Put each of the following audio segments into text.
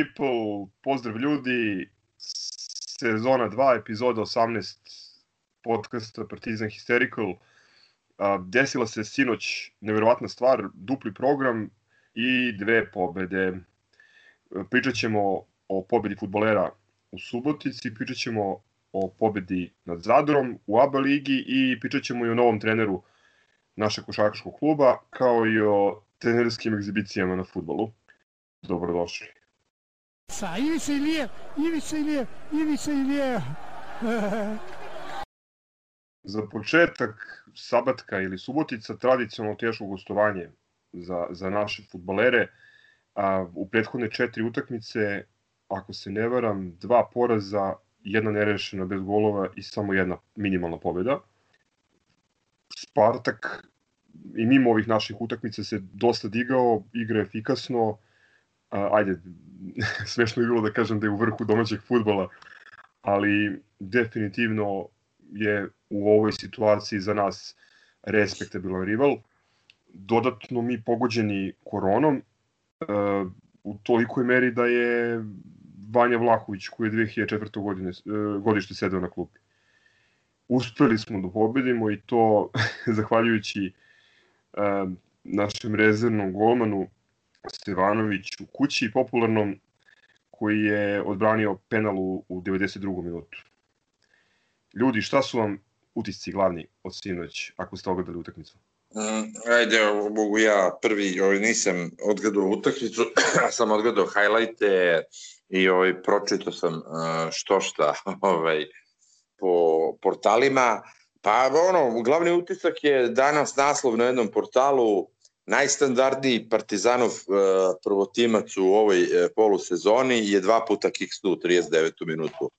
People, pozdrav ljudi, sezona 2, epizoda 18 podcasta Partizan Hysterical. Desila se sinoć neverovatna stvar, dupli program i dve pobede. Pričat ćemo o pobedi futbolera u Subotici, pričat ćemo o pobedi nad Zadrom u ABA ligi i pričat ćemo i o novom treneru našeg košarkaškog kluba, kao i o trenerskim egzibicijama na futbolu. Dobrodošli. Sa Ivica Ilije, Ivica Ilije, Ivica Ilije. za početak Sabatka ili Subotica tradicionalno teško gostovanje za, za naše futbolere. A, u prethodne četiri utakmice, ako se ne varam, dva poraza, jedna nerešena bez golova i samo jedna minimalna pobjeda. Spartak i mimo ovih naših utakmica se dosta digao, igra efikasno, a, ajde, smešno je bilo da kažem da je u vrhu domaćeg futbola, ali definitivno je u ovoj situaciji za nas respektabilan rival. Dodatno mi pogođeni koronom e, u tolikoj meri da je Vanja Vlahović koji je 2004. godine, e, godište sedeo na klupi. Uspeli smo da pobedimo i to zahvaljujući e, našem rezervnom golmanu Stevanoviću kući popularnom koji je odbranio penal u, u 92. minutu. Ljudi, šta su vam utisci glavni od sinoć, ako ste ogledali utakmicu? Mm, ajde, mogu ja prvi, ovaj, nisam odgledao utakmicu, sam odgledao hajlajte i ovaj, pročito sam uh, što šta ovaj, po portalima. Pa ono, glavni utisak je danas naslov na jednom portalu najstandardniji Partizanov uh, prvotimac u ovoj uh, polusezoni je dva puta kiksnu u 39. minutu.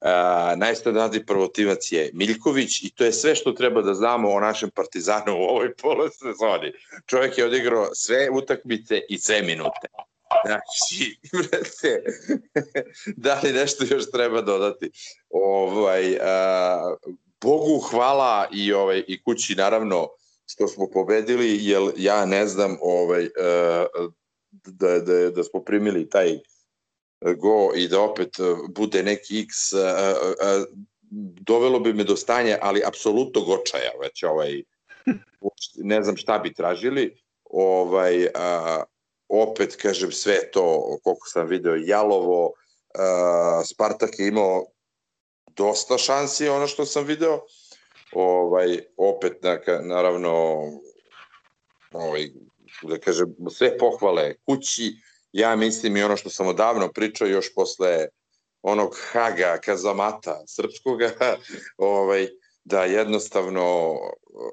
Uh, najstandardniji prvotimac je Miljković i to je sve što treba da znamo o našem Partizanu u ovoj polosezoni. Čovjek je odigrao sve utakmice i sve minute. Znači, brate, da li nešto još treba dodati? Ovaj, uh, Bogu hvala i, ovaj, i kući naravno što smo pobedili, jer ja ne znam ovaj, uh, da, da, da smo primili taj go i da opet bude neki x, dovelo bi me do stanja, ali apsolutno gočaja, već ovaj, ne znam šta bi tražili, ovaj, opet, kažem, sve to, koliko sam video, jalovo, Spartak je imao dosta šansi, ono što sam video, ovaj, opet, naravno, ovaj, da kažem, sve pohvale kući, ja mislim i ono što sam odavno pričao još posle onog Haga Kazamata srpskoga, ovaj, da jednostavno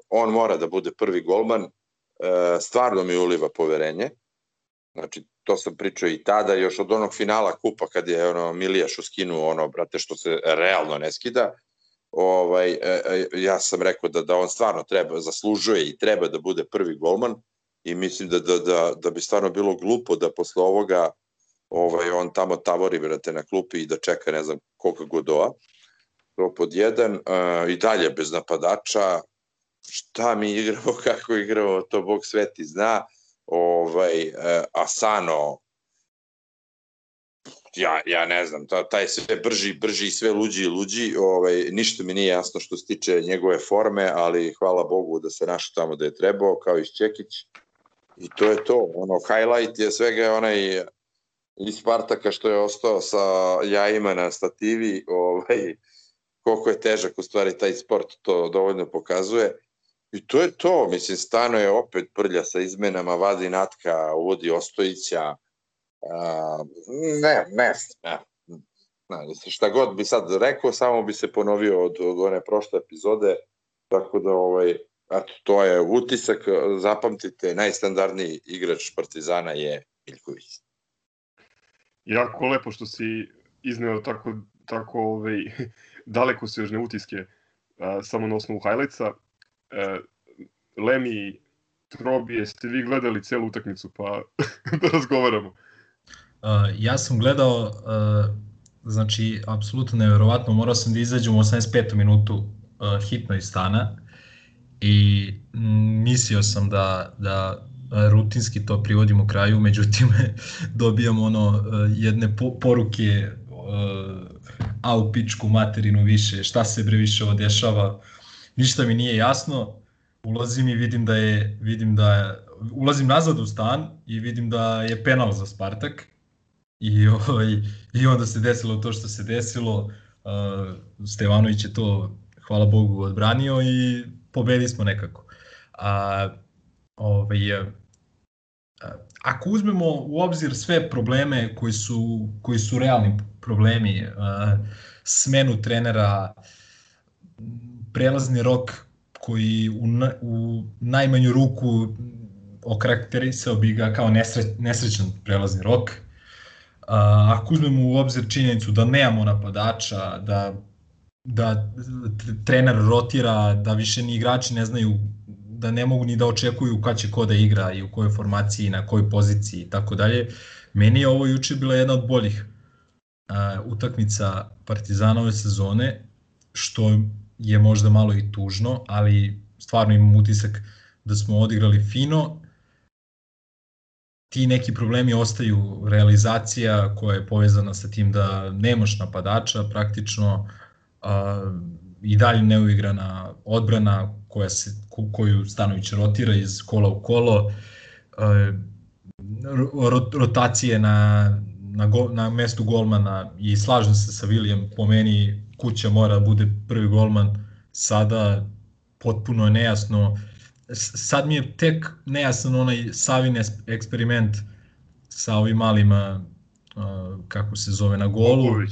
on mora da bude prvi golman, e, stvarno mi uliva poverenje. Znači, to sam pričao i tada, još od onog finala kupa kad je ono Milijaš uskinuo ono, brate, što se realno ne skida, ovaj, e, e, ja sam rekao da, da on stvarno treba, zaslužuje i treba da bude prvi golman i mislim da, da, da, da bi stvarno bilo glupo da posle ovoga ovaj, on tamo tavori brate, na klupi i da čeka ne znam koliko godoa. To pod jedan. Uh, I dalje bez napadača. Šta mi igramo, kako igramo, to Bog sveti zna. Ovaj, uh, Asano, ja, ja ne znam, taj sve brži, brži i sve luđi i luđi, ovaj, ništa mi nije jasno što se tiče njegove forme, ali hvala Bogu da se našao tamo da je trebao, kao i Čekić. I to je to. Ono, highlight je svega onaj iz Spartaka što je ostao sa jajima na stativi, ovaj, koliko je težak u stvari taj sport, to dovoljno pokazuje. I to je to, mislim, stano je opet prlja sa izmenama, vadi Natka, uvodi Ostojića, a, ne, ne, ne, ne, šta god bi sad rekao, samo bi se ponovio od, od one prošle epizode, tako da ovaj, Eto, to je utisak, zapamtite, najstandardniji igrač Partizana je Miljković. Jako lepo što si izneo tako, tako ovaj, daleko sežne utiske a, samo na osnovu highlightsa. A, Lemi, Trobi, jeste vi gledali celu utakmicu, pa da razgovaramo. Uh, ja sam gledao, uh, znači, apsolutno neverovatno, morao sam da izađem u 85. minutu uh, hitno iz stana, i mislio sam da, da rutinski to privodimo kraju, međutim dobijamo ono jedne poruke a u pičku materinu više, šta se bre više ovo dešava, ništa mi nije jasno, ulazim i vidim da je, vidim da je, ulazim nazad u stan i vidim da je penal za Spartak i, ovaj, i onda se desilo to što se desilo, uh, Stevanović je to, hvala Bogu, odbranio i pobedi smo nekako. A, ovaj, ako uzmemo u obzir sve probleme koji su, koji su realni problemi, smenu trenera, prelazni rok koji u, na, u najmanju ruku okarakterisao bi ga kao nesre, nesrećan prelazni rok. Ako uzmemo u obzir činjenicu da nemamo napadača, da, da trener rotira, da više ni igrači ne znaju da ne mogu ni da očekuju kad će ko da igra i u kojoj formaciji, na kojoj poziciji i tako dalje. Meni je ovo juče bila jedna od boljih uh, utakmica Partizanove sezone, što je možda malo i tužno, ali stvarno imam utisak da smo odigrali fino. Ti neki problemi ostaju, realizacija koja je povezana sa tim da nemaš napadača praktično, uh, i dalje neuigrana odbrana koja se, koju Stanović rotira iz kola u kolo, e, rotacije na, na, go, na mestu golmana i slažem se sa Vilijem, po meni kuća mora da bude prvi golman, sada potpuno je nejasno, sad mi je tek nejasan onaj Savin eksperiment sa ovim malima, kako se zove, na golu. Bogović.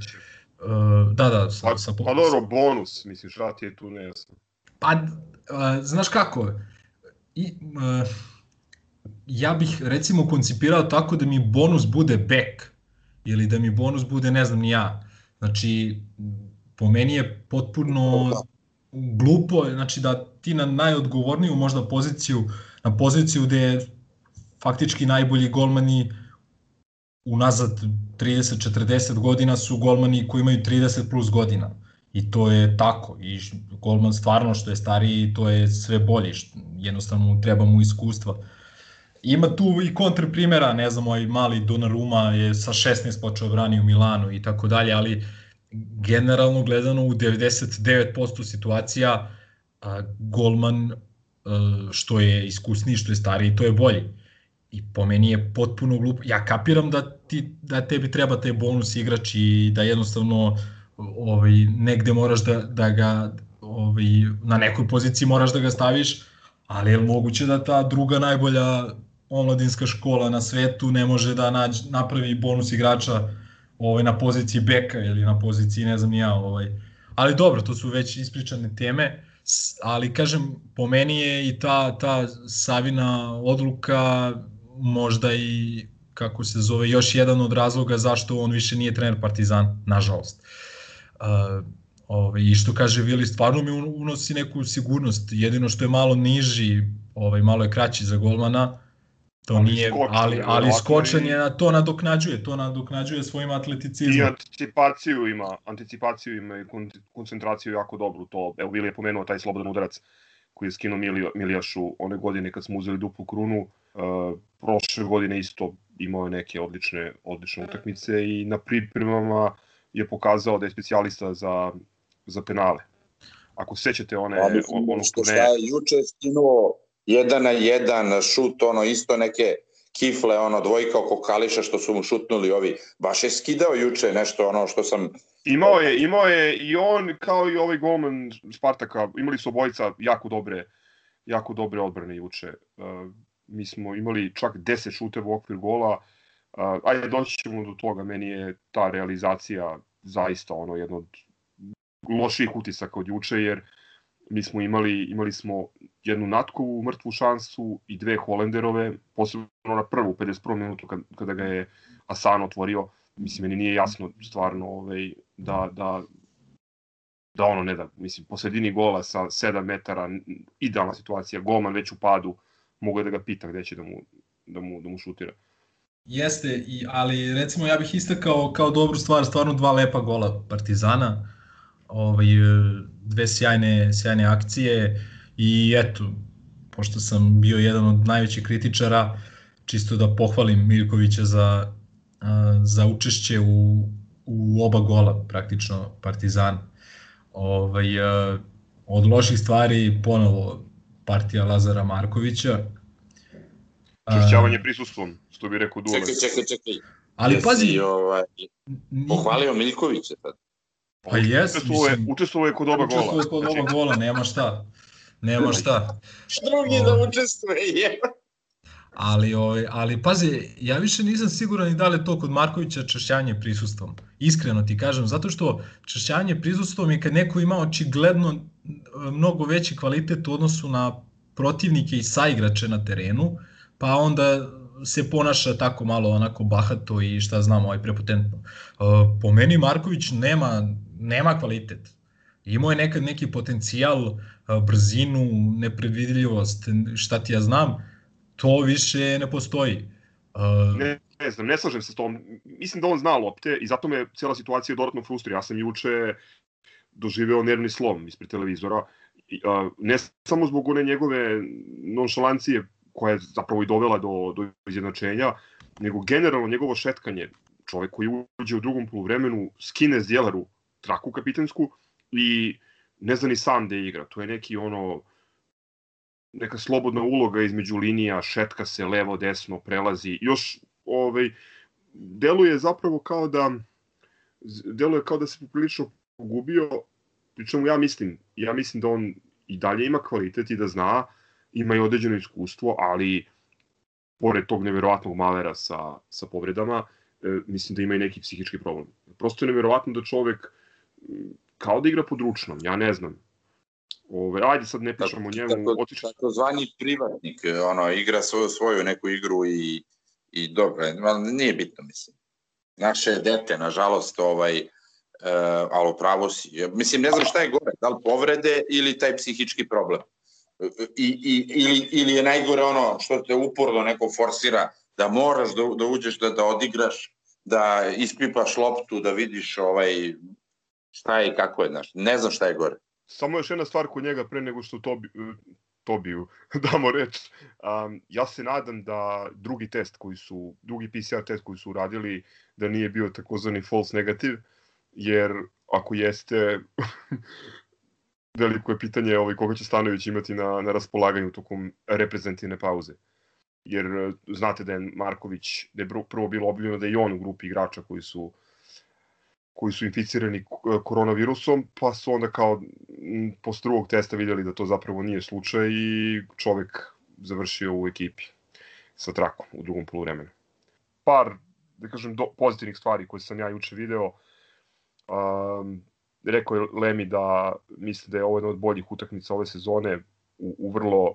Uh, da, da. Sa, pa, sa, pa dobro, bonus, misliš, šta ti je tu nejasno? Pa, uh, znaš kako, I, uh, ja bih recimo koncipirao tako da mi bonus bude back, ili da mi bonus bude ne znam ni ja. Znači, po meni je potpuno glupo, znači da ti na najodgovorniju možda poziciju, na poziciju gde faktički najbolji golmani unazad 30-40 godina su golmani koji imaju 30 plus godina. I to je tako. I golman stvarno što je stariji, to je sve bolje. Jednostavno treba mu iskustva. Ima tu i kontra primjera, ne znam, ovaj mali Donnarumma je sa 16 počeo brani u Milanu i tako dalje, ali generalno gledano u 99% situacija a, golman a, što je iskusniji, što je stariji, to je bolji. I po meni je potpuno glupo. Ja kapiram da, ti, da tebi treba taj bonus igrač i da jednostavno ovaj, negde moraš da, da ga ovaj, na nekoj poziciji moraš da ga staviš, ali je moguće da ta druga najbolja omladinska škola na svetu ne može da nađ, napravi bonus igrača ovaj, na poziciji beka ili na poziciji ne znam ja. Ovaj. Ali dobro, to su već ispričane teme, ali kažem, po meni je i ta, ta Savina odluka možda i kako se zove, još jedan od razloga zašto on više nije trener Partizan, nažalost. Uh, ovaj, I što kaže Vili, stvarno mi unosi neku sigurnost. Jedino što je malo niži, ovaj, malo je kraći za golmana, to ali nije, skočan, ali, ali skočan je, na to nadoknađuje, to nadoknađuje svojim atleticizmom. I anticipaciju ima, anticipaciju ima i koncentraciju jako dobru, to, evo Vili je pomenuo taj slobodan udarac koji je skinuo Milijašu one godine kad smo uzeli duplu krunu, Uh, prošle godine isto imao je neke odlične, odlične utakmice i na pripremama je pokazao da je specijalista za, za penale. Ako sećate one... Pa, mislim, ono što ne... Šta juče skinuo jedan na jedan šut, ono isto neke kifle, ono dvojka oko Kališa što su mu šutnuli ovi. Baš je skidao juče nešto ono što sam... Imao je, imao je i on kao i ovaj golman Spartaka, imali su obojica jako dobre jako dobre odbrane juče. Uh, mi smo imali čak 10 šuteva u okvir gola, uh, ajde doći ćemo do toga, meni je ta realizacija zaista ono jedno od loših utisaka od juče, jer mi smo imali, imali smo jednu natkovu mrtvu šansu i dve Holenderove, posebno na prvu, 51. minutu kada ga je Asan otvorio, mislim, meni nije jasno stvarno ovaj, da, da, da ono ne da, mislim, po sredini gola sa 7 metara, idealna situacija, golman već u padu, mogu da ga pita gde će da mu, da mu, da mu šutira. Jeste, i, ali recimo ja bih istakao kao dobru stvar stvarno dva lepa gola Partizana, ovaj, dve sjajne, sjajne akcije i eto, pošto sam bio jedan od najvećih kritičara, čisto da pohvalim Miljkovića za, za učešće u, u oba gola praktično Partizan. Ovaj, od loših stvari ponovo partija Lazara Markovića. Češćavanje prisustvom, što bi rekao Dule. Čekaj, čekaj, čekaj. Ali Jesi, pazi... Ovaj, pohvalio Miljkovića sad. Pa jes, Učestvovao je, mislim, učestvovao je kod oba gola. učestvuje kod oba gola, nema šta. Nema šta. Drugi da učestvuje, je. Ali, ovaj, ali pazi, ja više nisam siguran i da li je to kod Markovića češćanje prisustvom. Iskreno ti kažem, zato što češćanje prisustvom je kad neko ima očigledno mnogo veći kvalitet u odnosu na protivnike i saigrače na terenu, pa onda se ponaša tako malo onako bahato i šta znam, ovaj prepotentno. E, po meni Marković nema, nema kvalitet. Imao je nekad neki potencijal, brzinu, nepredvidljivost, šta ti ja znam, to više ne postoji. Ne, ne znam, ne slažem se s tom. Mislim da on zna lopte i zato me cijela situacija dodatno frustrira. Ja sam juče doživeo nervni slom ispred televizora. Ne samo zbog one njegove nonšalancije koja je zapravo i dovela do, do izjednačenja, nego generalno njegovo šetkanje. Čovek koji uđe u drugom poluvremenu, skine Zdjelaru traku kapitensku i ne zna ni sam da igra. To je neki ono neka slobodna uloga između linija, šetka se levo, desno, prelazi. Još ovaj, deluje zapravo kao da deluje kao da se poprilično pogubio, pričemu ja mislim, ja mislim da on i dalje ima kvalitet i da zna, ima i određeno iskustvo, ali pored tog neverovatnog malera sa, sa povredama, e, mislim da ima i neki psihički problem. Prosto je neverovatno da čovek kao da igra pod ručnom, ja ne znam. Ove, ajde sad ne pričamo o njemu. Tako, otišli... tako zvani privatnik, ono, igra svoju, svoju neku igru i, i dobro, ali nije bitno, mislim. Naše dete, nažalost, ovaj, uh, ali pravo si. Mislim, ne znam šta je gore, da li povrede ili taj psihički problem. I, i, ili, ili je najgore ono što te uporno neko forsira da moraš da, da uđeš, da, da odigraš, da ispipaš loptu, da vidiš ovaj, šta je i kako je, znaš. Ne znam šta je gore. Samo još jedna stvar kod njega pre nego što to Tobiju damo reč. Um, ja se nadam da drugi test koji su, drugi PCR test koji su uradili, da nije bio takozvani false negative, jer ako jeste, veliko je pitanje ovaj, koga će Stanović imati na, na raspolaganju tokom reprezentativne pauze. Jer e, znate da je Marković, da je prvo bilo objavljeno da je i on u grupi igrača koji su koji su inficirani koronavirusom, pa su onda kao posle drugog testa vidjeli da to zapravo nije slučaj i čovek završio u ekipi sa trakom u drugom poluvremenu. Par, da kažem, do, pozitivnih stvari koje sam ja juče video. Um, rekao je Lemi da misli da je ovo jedna od boljih utakmica ove sezone u, u vrlo,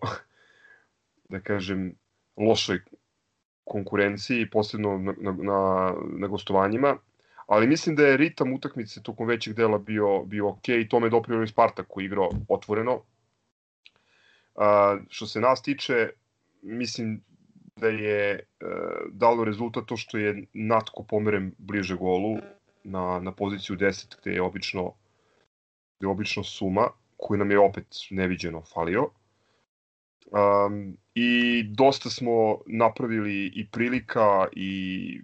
da kažem, lošoj konkurenciji, posebno na, na, na, na gostovanjima ali mislim da je ritam utakmice tokom većeg dela bio, bio ok i tome je doprio i Spartak koji igrao otvoreno. A, što se nas tiče, mislim da je e, dalo rezultat to što je Natko pomeren bliže golu na, na poziciju 10 gde je obično gde je obično Suma koji nam je opet neviđeno falio. Um, I dosta smo napravili i prilika i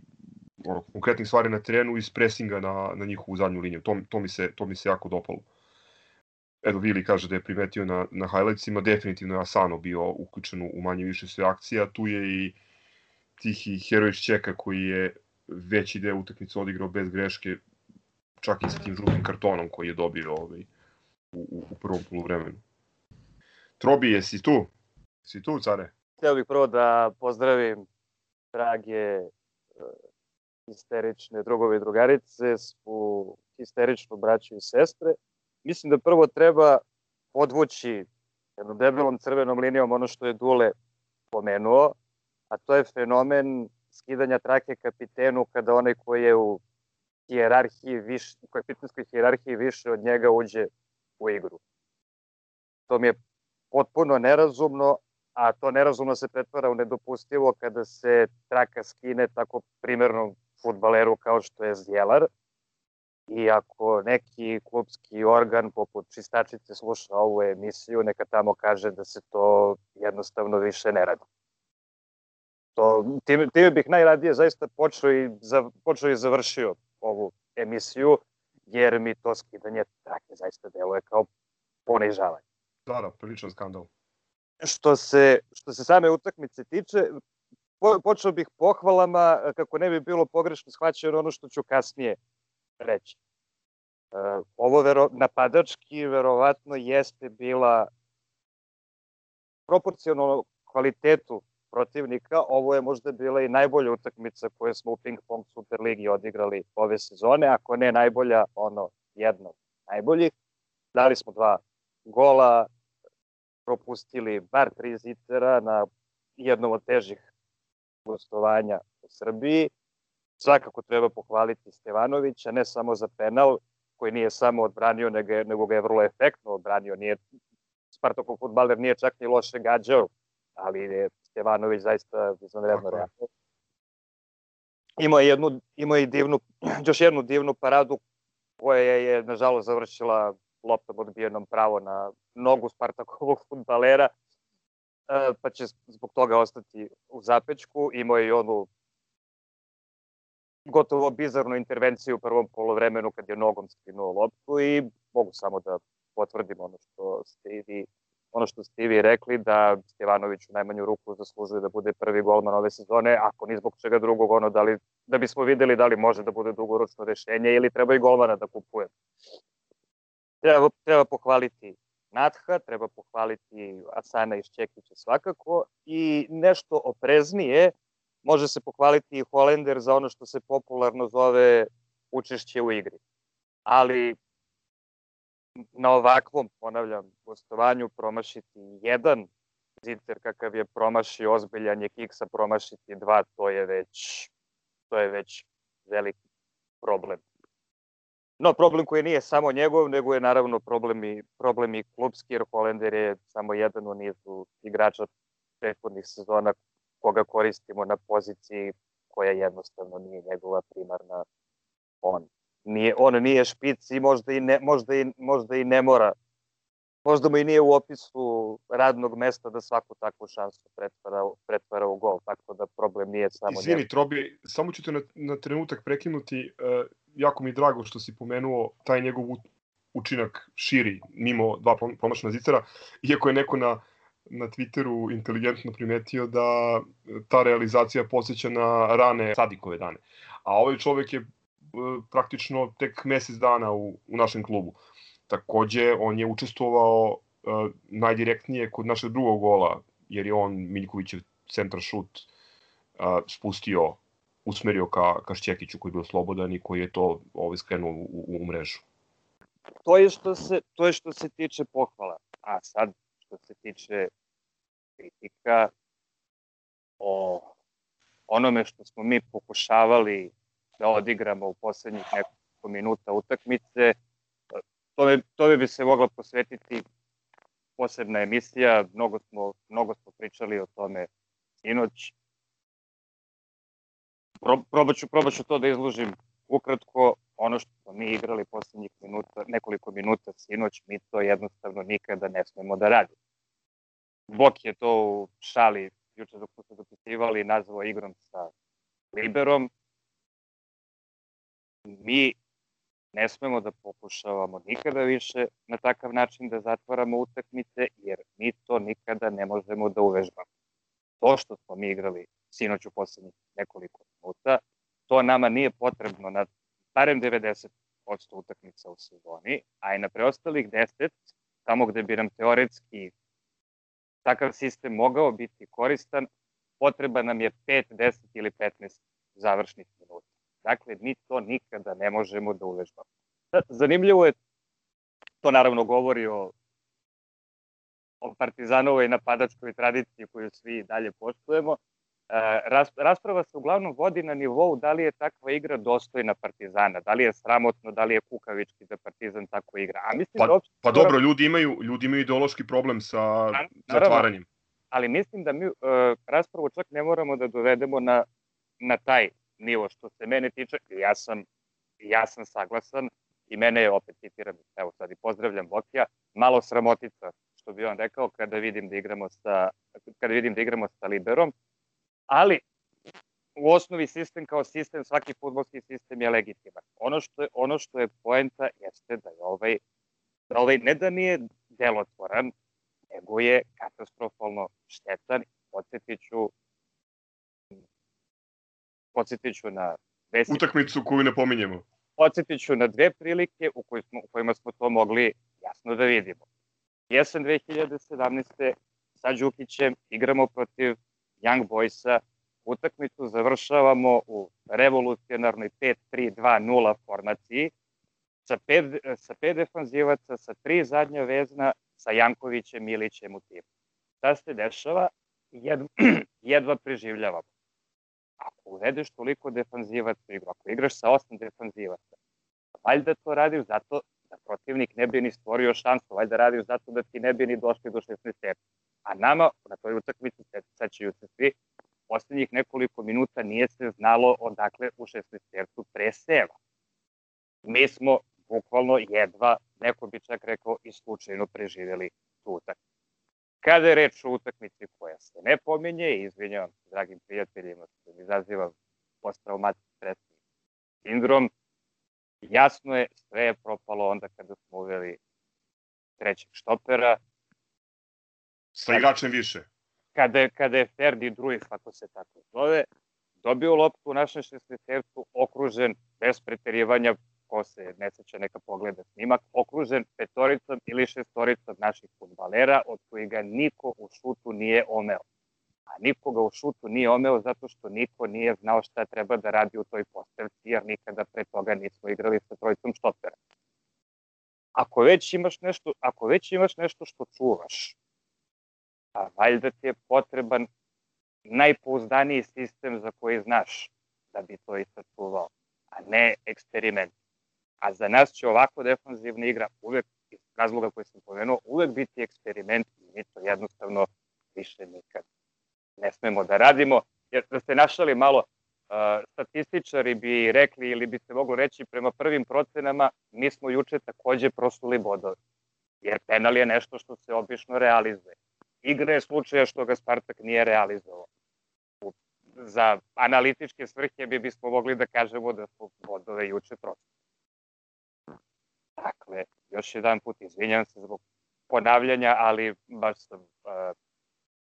ono, konkretnih stvari na terenu iz presinga na, na njihovu zadnju liniju. To, to, mi se, to mi se jako dopalo. Edo Vili kaže da je primetio na, na highlightsima, definitivno je Asano bio uključen u manje više sve akcija, tu je i tihi heroj Čeka koji je veći deo utakmice odigrao bez greške, čak i sa tim žutim kartonom koji je dobio ovaj, u, u, prvom poluvremenu. Trobi, jesi tu? Si tu, care? Htio bih prvo da pozdravim drage histerične drugove i drugarice, su histerično braće i sestre. Mislim da prvo treba podvući jednom debelom crvenom linijom ono što je Dule pomenuo, a to je fenomen skidanja trake kapitenu kada onaj koji je u hijerarhiji više, u kapitanskoj hijerarhiji više od njega uđe u igru. To mi je potpuno nerazumno, a to nerazumno se pretvara u nedopustivo kada se traka skine tako primernom futbaleru kao što je Zjelar i ako neki klubski organ poput čistačice sluša ovu emisiju, neka tamo kaže da se to jednostavno više ne radi. To, time, time bih najradije zaista počeo i, za, počeo i završio ovu emisiju, jer mi to skidanje trake zaista deluje kao ponižavanje. Da, da, priličan skandal. Što se, što se same utakmice tiče, počeo bih pohvalama kako ne bi bilo pogrešno shvaćeno ono što ću kasnije reći. E, ovo vero, napadački verovatno jeste bila proporcionalno kvalitetu protivnika, ovo je možda bila i najbolja utakmica koju smo u Ping Pong Superligi odigrali ove sezone, ako ne najbolja, ono, jedno najboljih. Dali smo dva gola, propustili bar tri zitera na jednom od težih gostovanja u Srbiji. Svakako treba pohvaliti Stevanovića, ne samo za penal, koji nije samo odbranio, nego, nego ga je vrlo efektno odbranio. Nije, Spartakov futbaler nije čak ni loše gađao, ali je Stevanović zaista izvanredno reagovao. Imao je jednu, imao je divnu, još jednu divnu paradu koja je, nažalost, završila loptom odbijenom pravo na nogu Spartakovog futbalera, pa će zbog toga ostati u zapečku. Imao je i onu gotovo bizarnu intervenciju u prvom polovremenu kad je nogom skinuo loptu i mogu samo da potvrdim ono što ste i vi ono što ste i vi rekli, da Stevanović u najmanju ruku zaslužuje da bude prvi golman ove sezone, ako ni zbog čega drugog, ono, da, li, da bismo videli da li može da bude dugoročno rešenje ili treba i golmana da kupuje. Treba, treba pohvaliti Natha, treba pohvaliti Asana iz Čekića svakako i nešto opreznije može se pohvaliti i Holender za ono što se popularno zove učešće u igri. Ali na ovakvom, ponavljam, gostovanju promašiti jedan ziter kakav je promašio ozbiljan je kiksa promašiti dva, to je već to je već veliki problem. No, problem koji nije samo njegov, nego je naravno problem i, problem i klubski, jer Holender je samo jedan u nizu igrača prethodnih sezona koga koristimo na poziciji koja jednostavno nije njegova primarna. On nije, on nije špic i možda i ne, možda i, možda i ne mora možda mu i nije u opisu radnog mesta da svaku takvu šansu pretvara, pretvara u gol, tako da problem nije samo Izvini, njemu. Trobi, samo ću te na, na trenutak prekinuti, uh, jako mi je drago što si pomenuo taj njegov učinak širi, mimo dva promašna zicera, iako je neko na, na Twitteru inteligentno primetio da ta realizacija posjeća na rane Sadikove dane. A ovaj čovek je E, praktično tek mesec dana u, u našem klubu. Takođe, on je učestvovao uh, najdirektnije kod našeg drugog gola, jer je on Miljkovićev centar šut uh, spustio, usmerio ka, ka Šćekiću koji je bio slobodan i koji je to ovaj, skrenuo u, u, mrežu. To je, što se, to je što se tiče pohvala. A sad, što se tiče kritika o onome što smo mi pokušavali da odigramo u poslednjih nekoliko minuta utakmice. To bi, to bi se mogla posvetiti posebna emisija, mnogo smo, mnogo smo pričali o tome sinoć. Pro, probat, ću, probat ću to da izložim ukratko. Ono što smo mi igrali poslednjih minuta, nekoliko minuta sinoć, mi to jednostavno nikada ne smemo da radimo. Bok je to u šali juče dok smo se dopisivali nazvao igrom sa Liberom, mi ne smemo da pokušavamo nikada više na takav način da zatvaramo utakmice, jer mi to nikada ne možemo da uvežbamo. To što smo mi igrali sinoć u poslednjih nekoliko minuta, to nama nije potrebno na barem 90% utakmica u sezoni, a i na preostalih 10, tamo gde bi nam teoretski takav sistem mogao biti koristan, potreba nam je 5, 10 ili 15 završnih. Dakle, mi to nikada ne možemo da uvežbamo. Zanimljivo je, to naravno govori o, o partizanovoj napadačkoj tradiciji koju svi dalje poštujemo. E, rasprava se uglavnom vodi na nivou da li je takva igra dostojna Partizana, da li je sramotno, da li je kukavički da Partizan tako igra. A mislim pa, da uopšte, pa dobro, ljudi imaju, ljudi imaju ideološki problem sa naravno, zatvaranjem. Ali mislim da mi uh, raspravu čak ne moramo da dovedemo na, na taj nivo što se mene tiče, ja sam, ja sam saglasan i mene je, opet citiram, evo sad i pozdravljam Bokija, malo sramotica, što bi on rekao, kada vidim da igramo sa kada vidim da igramo sa Liberom, ali u osnovi sistem kao sistem, svaki futbolski sistem je legitiman. Ono što je, ono što je poenta jeste da je ovaj, da ovaj ne da nije delotvoran, nego je katastrofalno štetan. Podsjetit ću, podsjetit ću na Desit. Utakmicu koju ne pominjemo. Podsjetit ću na dve prilike u, koj smo, u kojima smo to mogli jasno da vidimo. Jesen 2017. sa Đukićem igramo protiv Young Boysa, utakmicu završavamo u revolucionarnoj 5-3-2-0 formaciji, sa pet, sa pet defanzivaca, sa tri zadnja vezna, sa Jankovićem, Milićem u timu. Šta se dešava? Jedva, jedva preživljavamo ako uvedeš toliko defanzivaca u igru, ako igraš sa osam defanzivaca, valjda to radiš zato da protivnik ne bi ni stvorio šansu, valjda radiš zato da ti ne bi ni došli do 16 terca. A nama, na toj utakmici, sećaju se svi, poslednjih nekoliko minuta nije se znalo odakle u 16 tercu preseva. Mi smo bukvalno jedva, neko bi čak rekao, i slučajno preživjeli tu utakmicu. Kada je reč o utakmici koja se ne pominje, izvinjavam se dragim prijateljima što mi izaziva posttraumatski stresni sindrom, jasno je, sve je propalo onda kada smo uveli trećeg štopera. Sa igračem više. Kada je, kada je Ferdi Druif, ako se tako zove, dobio loptu u našem šestetercu, okružen, bez preterivanja, ko se ne seća neka pogleda snimak, okružen petoricom ili šestoricom naših futbalera, od koji ga niko u šutu nije omeo. A niko ga u šutu nije omeo zato što niko nije znao šta treba da radi u toj postavci, jer nikada pre toga nismo igrali sa trojicom štopera. Ako već imaš nešto, ako već imaš nešto što čuvaš, a valjda ti je potreban najpouzdaniji sistem za koji znaš da bi to i sačuvao, a ne eksperiment. A za nas će ovako defanzivna igra uvek, iz razloga koje sam pomenuo, uvek biti eksperiment i mi to jednostavno više nikad ne smemo da radimo. Jer da ste našali malo, uh, statističari bi rekli ili bi se moglo reći prema prvim procenama, mi smo juče takođe prosuli bodove. Jer penal je nešto što se obično realizuje. Igra je slučaja što ga Spartak nije realizovao. Za analitičke svrhe bi bismo mogli da kažemo da su bodove juče prosuli. Dakle, još jedan put izvinjam se zbog ponavljanja, ali baš sam uh,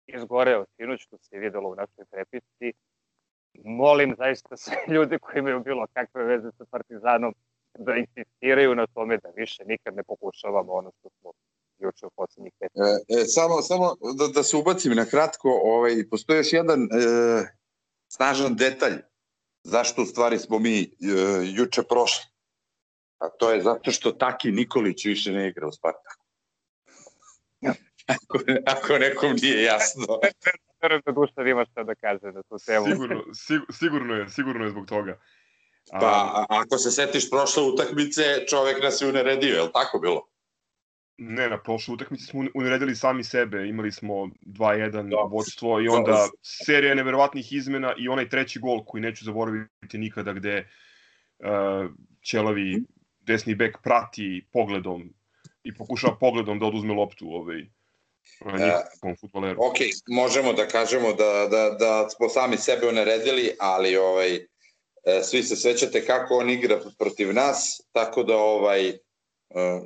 izgoreo sinoć što se videlo u našoj prepisci. Molim zaista sve ljude koji imaju bilo kakve veze sa Partizanom da insistiraju na tome da više nikad ne pokušavamo ono što smo juče u poslednjih pet. E, e, samo samo da, da se ubacim na kratko, ovaj, postoji još jedan e, snažan detalj zašto u stvari smo mi e, juče prošli. A to je zato što Taki Nikolić više ne igra u Spartaku. ako, ako nekom nije jasno. Verujem da Dušan ima šta da kaže na tu temu. Sigurno, sigurno je, sigurno je zbog toga. A... Pa, ako se setiš prošle utakmice, čovek nas je uneredio, je li tako bilo? Ne, na prošle utakmice smo uneredili sami sebe, imali smo 2-1 da. vodstvo i onda da. serija neverovatnih izmena i onaj treći gol koji neću zaboraviti nikada gde uh, Ćelavi desni bek prati pogledom i pokušava pogledom da oduzme loptu ovaj, njihovom futboleru. Ok, možemo da kažemo da, da, da smo sami sebe uneredili, ali ovaj, e, svi se svećate kako on igra protiv nas, tako da ovaj, e,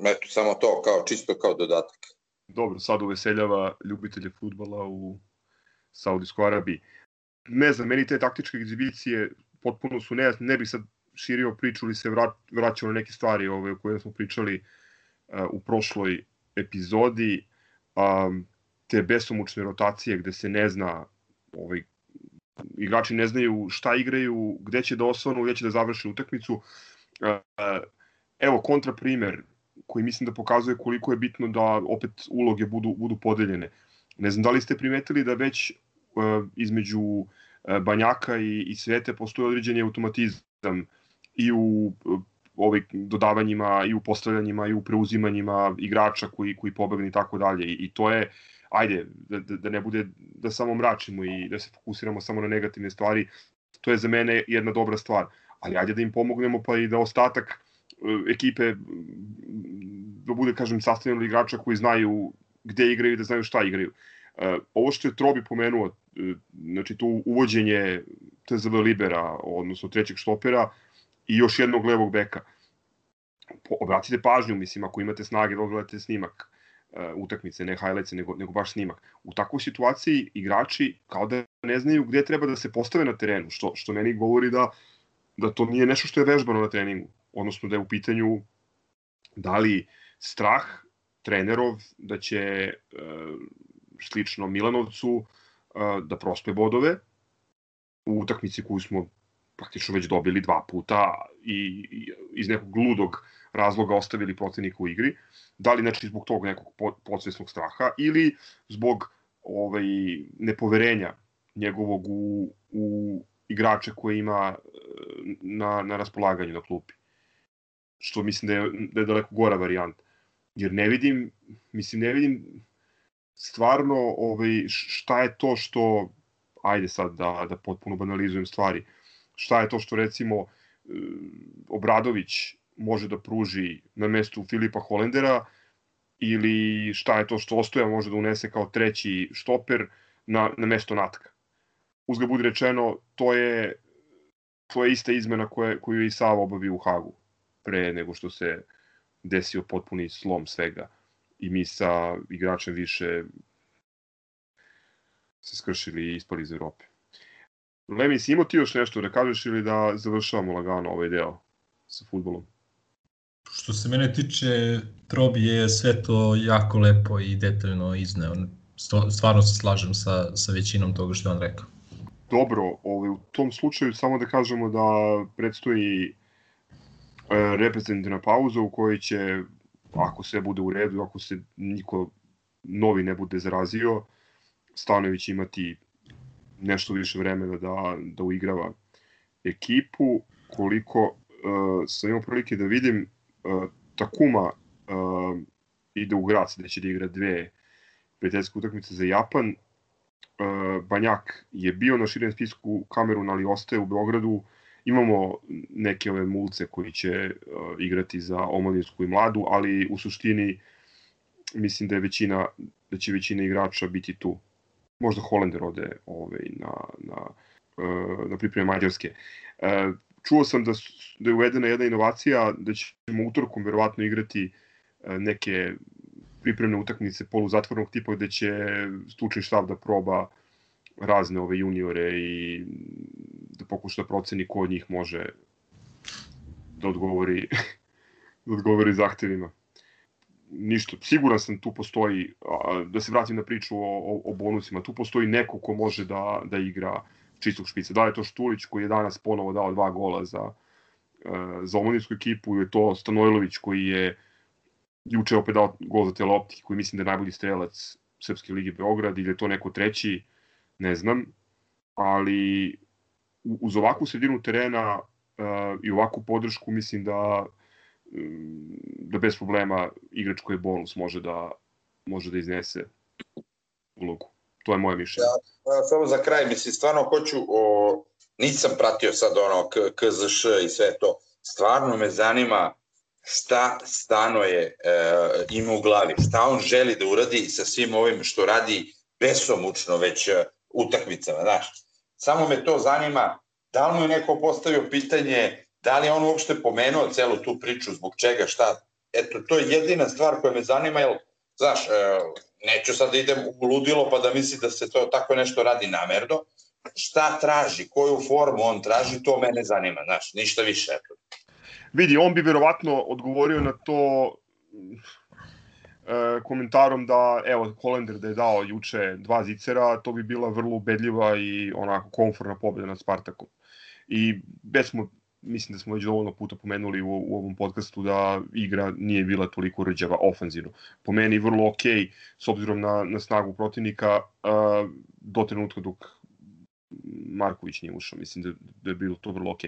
eto, samo to kao, čisto kao dodatak. Dobro, sad uveseljava ljubitelje futbala u Saudijskoj Arabiji. Ne znam, meni te taktičke egzibicije potpuno su nejasne, ne bih sad širio priču ili se vrat, vraćao na neke stvari ove, o koje smo pričali uh, u prošloj epizodi, um, te besomučne rotacije gde se ne zna ovaj, igrači ne znaju šta igraju, gde će da osvanu, gde će da završe utakmicu. Uh, evo kontra primer koji mislim da pokazuje koliko je bitno da opet uloge budu, budu podeljene. Ne znam da li ste primetili da već uh, između Banjaka i, i Svete postoji određeni automatizam i u ovaj dodavanjima i u postavljanjima i u preuzimanjima igrača koji koji pobegne i tako dalje. I to je ajde da, da, da ne bude da samo mračimo i da se fokusiramo samo na negativne stvari to je za mene jedna dobra stvar. Ali ajde da im pomognemo pa i da ostatak e, ekipe da bude kažem sastavljen igrača koji znaju gde igraju i da znaju šta igraju. Uh, ovo što je Trobi pomenuo, znači to uvođenje TZV Libera, odnosno trećeg štopera i još jednog levog beka. Po, obratite pažnju, mislim, ako imate snage da snimak uh, utakmice, ne highlights, nego, nego baš snimak. U takvoj situaciji igrači kao da ne znaju gde treba da se postave na terenu, što, što meni govori da, da to nije nešto što je vežbano na treningu, odnosno da je u pitanju da li strah trenerov da će e, slično Milanovcu e, da prospe bodove u utakmici koju smo praktično već dobili dva puta i, iz nekog ludog razloga ostavili protivnika u igri. Da li znači zbog tog nekog podsvesnog straha ili zbog ovaj, nepoverenja njegovog u, u igrače koje ima e, na, na raspolaganju na klupi. Što mislim da je, da je daleko gora varijanta. Jer ne vidim, mislim, ne vidim stvarno ovaj, šta je to što, ajde sad da, da potpuno banalizujem stvari, šta je to što recimo e, Obradović može da pruži na mestu Filipa Holendera ili šta je to što Ostoja može da unese kao treći štoper na, na mesto Natka. Uzga budi rečeno, to je, to je ista izmena koje, koju je i Sava obavio u Hagu pre nego što se desio potpuni slom svega i mi sa igračem više se skršili i ispali iz Evrope. Lemi, si imao ti još nešto da kažeš ili da završavamo lagano ovaj deo sa futbolom? Što se mene tiče, Trobi je sve to jako lepo i detaljno izneo. Stvarno se slažem sa, sa većinom toga što je on rekao. Dobro, ovaj, u tom slučaju samo da kažemo da predstoji e, reprezentativna pauza u kojoj će, ako sve bude u redu, ako se niko novi ne bude zarazio, Stanović imati nešto više vremena da, da uigrava ekipu. Koliko uh, sam imao prilike da vidim, uh, Takuma uh, ide u grad gde će da igra dve prijateljske utakmice za Japan. Uh, Banjak je bio na širem spisku Kamerun, ali ostaje u Beogradu. Imamo neke ove mulce koji će uh, igrati za omladinsku i mladu, ali u suštini mislim da je većina da će većina igrača biti tu možda Holender ode ovaj, na, na, e, na pripreme Mađarske. E, čuo sam da, da je uvedena jedna inovacija, da ćemo utorkom verovatno igrati e, neke pripremne utakmice poluzatvornog tipa gde će stručni štab da proba razne ove juniore i da pokuša da proceni ko od njih može da odgovori da odgovori zahtevima ništa, siguran sam tu postoji, da se vratim na priču o, o, o bonusima, tu postoji neko ko može da, da igra čistog špica. Da je to Štulić koji je danas ponovo dao dva gola za, e, za omladinsku ekipu, je to Stanojlović koji je juče opet dao gol za Teloptiki, koji mislim da je najbolji strelac Srpske ligi Beograd, ili je to neko treći, ne znam, ali uz ovakvu sredinu terena uh, i ovakvu podršku mislim da da bez problema igrač koji je bonus može da može da iznese ulogu. To je moje mišljenje. Ja, samo za kraj, mislim, stvarno hoću, o, nisam pratio sad ono KZŠ i sve to, stvarno me zanima šta Stanoje e, ima u glavi, šta on želi da uradi sa svim ovim što radi besomučno već e, utakmicama, znaš. Samo me to zanima, da li mu je neko postavio pitanje Da li on uopšte pomenuo celu tu priču, zbog čega, šta? Eto, to je jedina stvar koja me zanima, jer, znaš, e, neću sad da idem u ludilo pa da misli da se to tako nešto radi namerno. Šta traži, koju formu on traži, to mene zanima, znaš, ništa više. Eto. Vidi, on bi verovatno odgovorio na to e, komentarom da, evo, Holender da je dao juče dva zicera, to bi bila vrlo ubedljiva i onako konforna pobjeda nad Spartakom. I već smo mislim da smo već dovoljno puta pomenuli u, u ovom podcastu da igra nije bila toliko rđava ofanzivno. Po meni vrlo ok, s obzirom na, na snagu protivnika, uh, do trenutka dok Marković nije ušao. Mislim da, da je bilo to vrlo ok.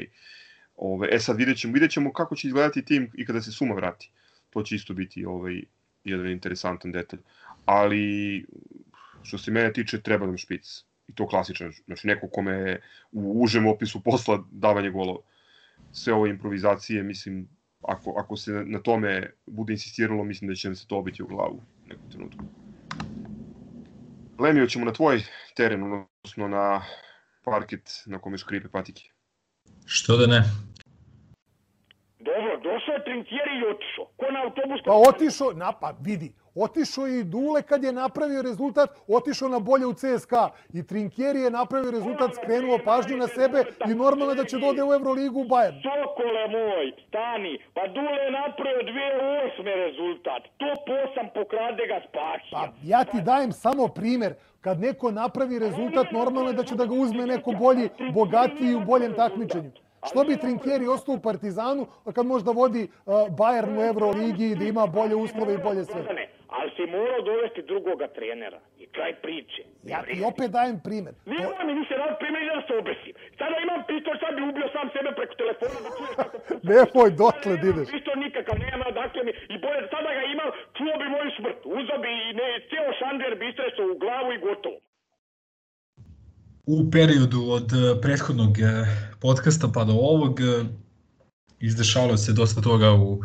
Ove, e sad vidjet ćemo, vidjet ćemo kako će izgledati tim i kada se Suma vrati. To će isto biti ovaj, jedan interesantan detalj. Ali, što se mene tiče, treba nam špic. I to klasičan, znači neko kome je u užem opisu posla davanje golova sve ove improvizacije, mislim, ako, ako se na tome bude insistiralo, mislim da će nam se to obiti u glavu u nekom trenutku. Lemio ćemo na tvoj teren, odnosno na parket na kome škripe patike. Što da ne? Došao je Trinkieri i otišao. Ko na autobus? Pa otišao, na, pa vidi, otišao i Dule kad je napravio rezultat, otišao na bolje u CSKA. I Trinkieri je napravio rezultat, skrenuo pažnju na sebe i normalno da će dode u Euroligu u Bayern. Sokole moj, stani. Pa Dule je napravio 2008. rezultat. Top 8 pokrade ga spasio. Pa ja ti dajem samo primer. Kad neko napravi rezultat, normalno je da će da ga uzme neko bolji, bogatiji u boljem takmičenju. Što bi Trinkieri ostao u Partizanu, kad možda vodi uh, Bayern u Euroligi i da ima bolje uslove i bolje sve? Ali si morao dovesti drugoga trenera. I kraj priče. Ja ti opet dajem primer. Nije To- mi više rad primjer da se obesim. Sada imam pištolj, sad bi ubio sam sebe preko telefona da čuješ kako... Nemoj dotle da ideš. Pištolj nikakav nema, dakle mi... I bolje, sada ga imam, čuo bi moju smrt. Uzao bi i ne, cijelo šander bi istresao u glavu i gotovo. U periodu od eh, prethodnog eh, podcasta pa do ovog eh, izdešavalo se dosta toga u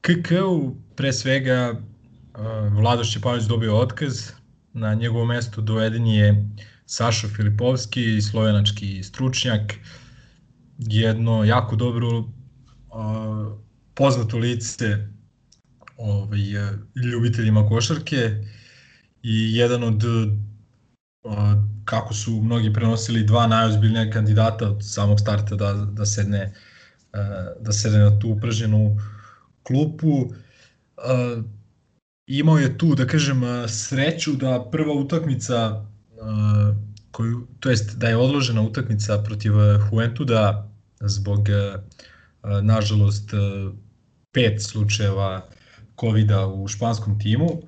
KK-u, pre svega Vlado Šćepanović dobio otkaz, na njegovo mesto doveden je Sašo Filipovski, slovenački stručnjak, jedno jako dobro poznato lice ovaj, ljubiteljima košarke. I jedan od kako su mnogi prenosili dva najozbiljnija kandidata od samog starta da, da sedne uh, da sedne na tu upražnjenu klupu. Uh, imao je tu, da kažem, uh, sreću da prva utakmica koju, to jest da je odložena utakmica protiv Juventuda zbog nažalost pet slučajeva covid u španskom timu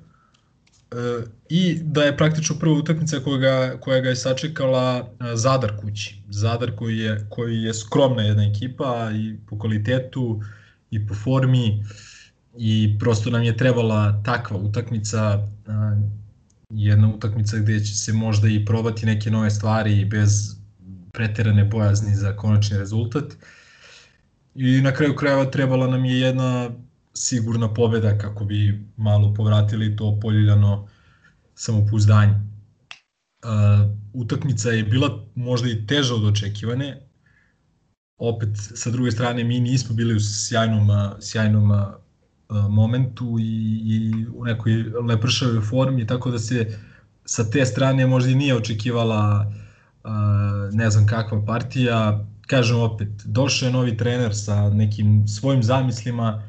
i da je praktično prva utakmica koja ga, koja ga je sačekala uh, Zadar kući. Zadar koji je, koji je skromna jedna ekipa i po kvalitetu i po formi i prosto nam je trebala takva utakmica uh, jedna utakmica gde će se možda i probati neke nove stvari bez preterane bojazni za konačni rezultat. I na kraju krajeva trebala nam je jedna sigurna pobeda kako bi malo povratili to poljuljano samopouzdanje. Uh, utakmica je bila možda i teža od očekivane. Opet, sa druge strane, mi nismo bili u sjajnom, sjajnom uh, momentu i, i u nekoj lepršavoj formi, tako da se sa te strane možda i nije očekivala uh, ne znam kakva partija. Kažem opet, došao je novi trener sa nekim svojim zamislima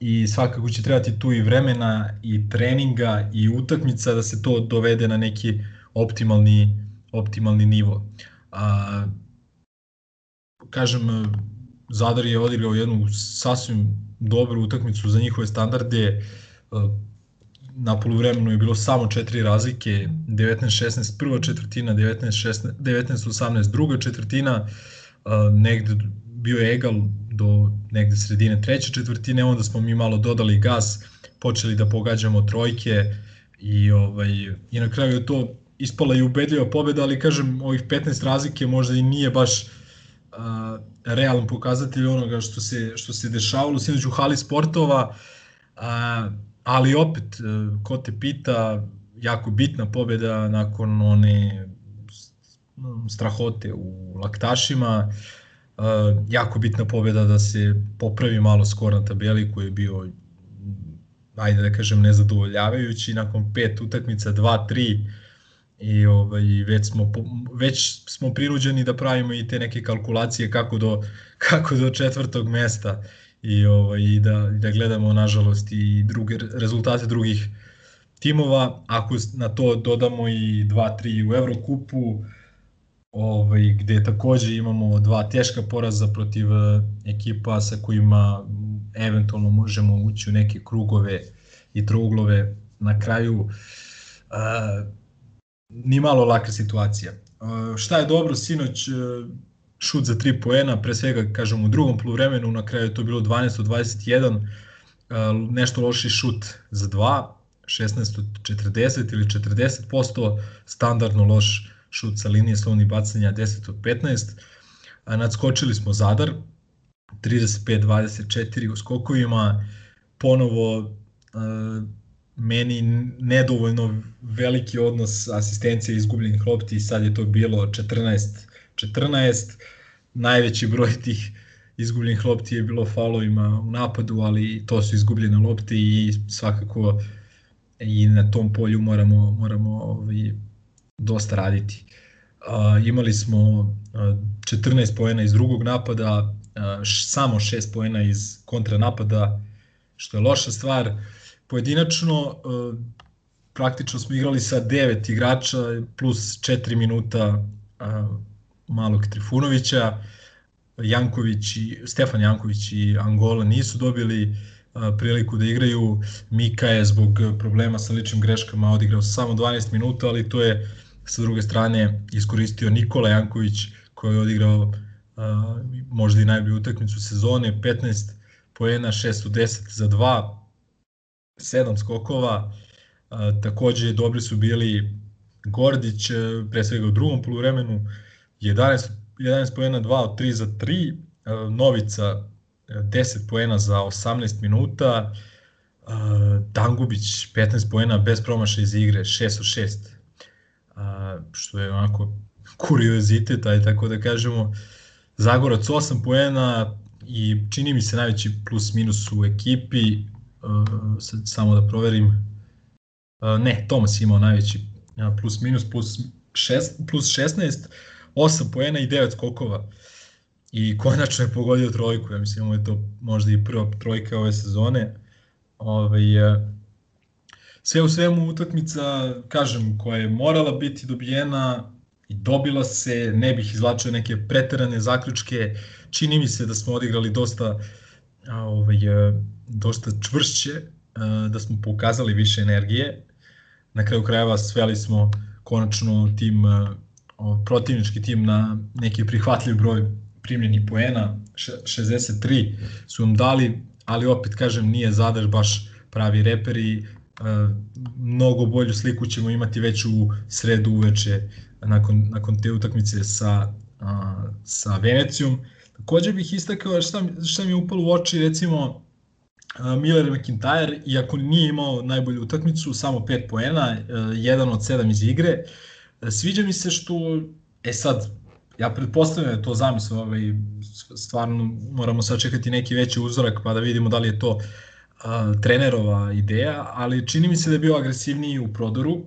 i svakako će trebati tu i vremena i treninga i utakmica da se to dovede na neki optimalni, optimalni nivo. A, kažem, Zadar je odigrao jednu sasvim dobru utakmicu za njihove standarde. Na poluvremenu je bilo samo četiri razlike, 19-16 prva četvrtina, 19-18 druga četvrtina, negde bio je egal do negde sredine treće četvrtine, onda smo mi malo dodali gas, počeli da pogađamo trojke i, ovaj, i na kraju je to ispala i ubedljiva pobeda, ali kažem, ovih 15 razlike možda i nije baš uh, realan pokazatelj onoga što se, što se dešavalo. Sinoć u hali sportova, uh, ali opet, uh, ko te pita, jako bitna pobeda nakon one strahote u laktašima, jako bitna pobeda da se popravi malo skor na tabeli koji je bio ajde da kažem nezadovoljavajući nakon pet utakmica 2-3 i ovaj već smo već smo prinuđeni da pravimo i te neke kalkulacije kako do kako do četvrtog mesta. I ovaj i da da gledamo nažalost i druge rezultate drugih timova. Ako na to dodamo i 2-3 u Evrokupu ovaj gde takođe imamo dva teška poraza protiv ekipa sa kojima eventualno možemo ući u neke krugove i trouglove na kraju uh, ni malo laka situacija. Uh, šta je dobro, sinoć šut za 3 poena, pre svega kažem u drugom poluvremenu, na kraju je to bilo 12 od 21, uh, nešto loši šut za 2, 16 od 40 ili 40%, standardno loš šut sa linije slovnih bacanja 10 od 15. A nadskočili smo Zadar, 35-24 u skokovima, ponovo uh, meni nedovoljno veliki odnos asistencije izgubljenih lopti, sad je to bilo 14 14, najveći broj tih izgubljenih lopti je bilo faulovima u napadu, ali to su izgubljene lopte i svakako i na tom polju moramo, moramo ovaj, dosta raditi. Uh, imali smo uh, 14 poena iz drugog napada, uh, samo 6 poena iz kontranapada, što je loša stvar. Pojedinačno, uh, praktično smo igrali sa 9 igrača plus 4 minuta uh, malog Trifunovića. Janković i Stefan Janković i Angola nisu dobili priliku da igraju. Mika je zbog problema sa ličnim greškama odigrao samo 12 minuta, ali to je sa druge strane iskoristio Nikola Janković koji je odigrao možda i najbolju utakmicu sezone, 15 poena, 6 u 10 za 2, 7 skokova, takođe dobri su bili Gordić, pre svega u drugom poluvremenu, 11, 11 poena, 2 od 3 za 3, Novica 10 poena za 18 minuta, Dangubić 15 poena bez promaša iz igre, 6 od 6, što je onako kuriozitet, aj tako da kažemo. Zagorac 8 poena i čini mi se najveći plus minus u ekipi, sad samo da proverim, ne, Tomas imao najveći plus minus plus, 6, plus 16, 8 poena i 9 skokova. I konačno je pogodio trojku, ja mislim, ovo je to možda i prva trojka ove sezone. Ovaj, sve u svemu utakmica, kažem, koja je morala biti dobijena i dobila se, ne bih izvlačio neke preterane zaključke, čini mi se da smo odigrali dosta ovaj, dosta čvršće, da smo pokazali više energije. Na kraju krajeva sveli smo konačno tim protivnički tim na neki prihvatljiv broj primljenih poena, 63 su im dali, ali opet kažem nije Zadar baš pravi reper i mnogo bolju sliku ćemo imati već u sredu uveče nakon, nakon te utakmice sa, sa Venecijom. Takođe bih istakao šta, šta mi je upalo u oči, recimo Miller McIntyre, iako nije imao najbolju utakmicu, samo 5 poena, jedan od 7 iz igre, Sviđa mi se što, e sad, ja pretpostavljam da to zamisao, ovaj, stvarno moramo sad čekati neki veći uzorak pa da vidimo da li je to trenerova ideja, ali čini mi se da je bio agresivniji u prodoru,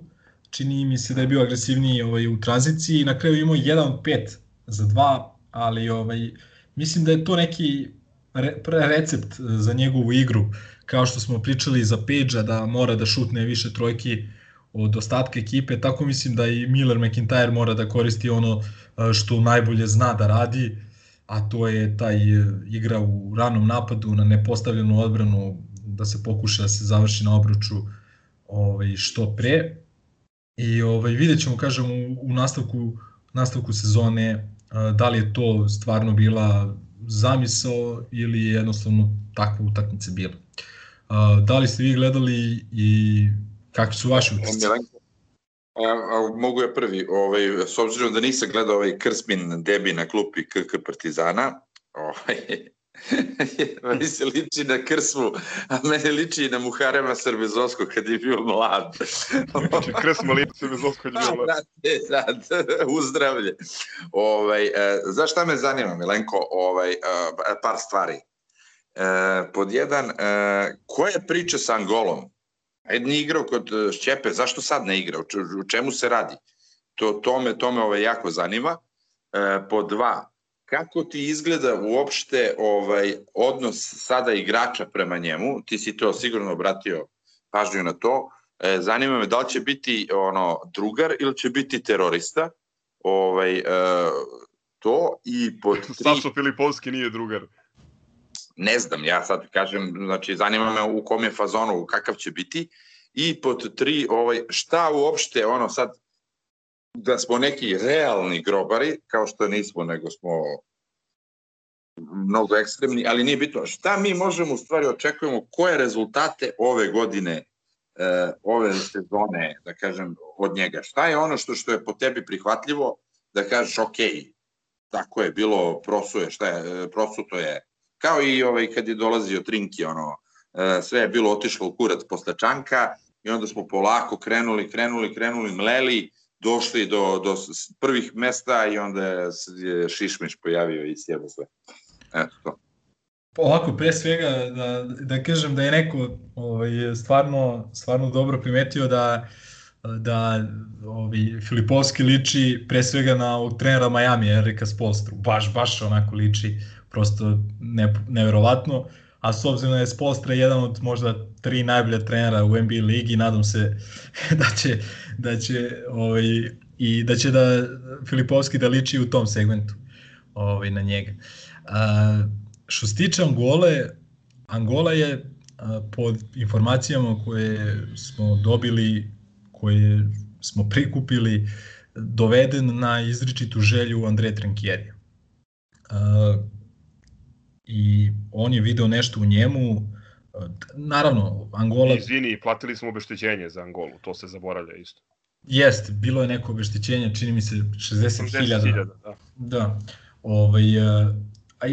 čini mi se da je bio agresivniji ovaj, u tranziciji i na kraju imao 1 od 5 za 2, ali ovaj, mislim da je to neki re, recept za njegovu igru, kao što smo pričali za Page-a da mora da šutne više trojki od ostatka ekipe, tako mislim da i Miller McIntyre mora da koristi ono što najbolje zna da radi, a to je taj e, igra u ranom napadu na nepostavljenu odbranu, da se pokuša da se završi na obruču ovaj, što pre. I ovaj, vidjet ćemo, kažem, u, u nastavku, nastavku sezone da li je to stvarno bila zamisao ili je jednostavno takva utakmica bila. Da li ste vi gledali i Kakvi su vaši utisci? mogu ja prvi, ovaj, s obzirom da nisam gledao ovaj Krspin debi na klupi KK Partizana, ovaj, meni se liči na Krsmu, a meni liči i na Muharema Srbezovskog kad je bio mlad. Znači Krsma liči Srbezovskog kad je bio mlad. Da, sad, uzdravlje. Ovaj, e, znaš šta me zanima, Milenko? Ovaj, e, par stvari. E, pod jedan, e, koja je priča sa Angolom? Ajde nije igrao kod Šćepe, zašto sad ne igra? U čemu se radi? To, to me, to me ovaj, jako zanima. E, po dva, kako ti izgleda uopšte ovaj odnos sada igrača prema njemu? Ti si to sigurno obratio pažnju na to. E, zanima me da li će biti ono drugar ili će biti terorista. Ovaj, e, to i pod tri... Sašo Filipovski nije drugar ne znam, ja sad kažem, znači zanima me u kom je fazonu, kakav će biti. I pod tri, ovaj, šta uopšte, ono sad, da smo neki realni grobari, kao što nismo, nego smo mnogo ekstremni, ali nije bitno. Šta mi možemo u stvari očekujemo, koje rezultate ove godine, e, ove sezone, da kažem, od njega? Šta je ono što što je po tebi prihvatljivo da kažeš, ok, tako je bilo, prosuje, šta je, prosuto je kao i ovaj kad je dolazio Trinki, ono, e, sve je bilo otišlo u kurac posle Čanka, i onda smo polako krenuli, krenuli, krenuli, mleli, došli do, do prvih mesta i onda je Šišmiš pojavio i sjebo sve. Eto to. Ovako, pre svega, da, da kažem da je neko ovaj, stvarno, stvarno dobro primetio da da ovaj, Filipovski liči pre svega na ovog trenera Miami, Erika Spolstru. Baš, baš onako liči, prosto ne, neverovatno. A s obzirom da je Spolstra jedan od možda tri najbolja trenera u NBA ligi, nadam se da će, da će ovaj, i da će da Filipovski da liči u tom segmentu ovaj, na njega. A, što se tiče Angole, Angola je a, pod informacijama koje smo dobili koje smo prikupili doveden na izričitu želju Andre Trenkjerija. Uh, I on je video nešto u njemu, naravno, Angola... Izvini, platili smo obeštećenje za Angolu, to se zaboravlja isto. Jest, bilo je neko obeštećenje, čini mi se 60.000. Da. da. Ovaj, a, a,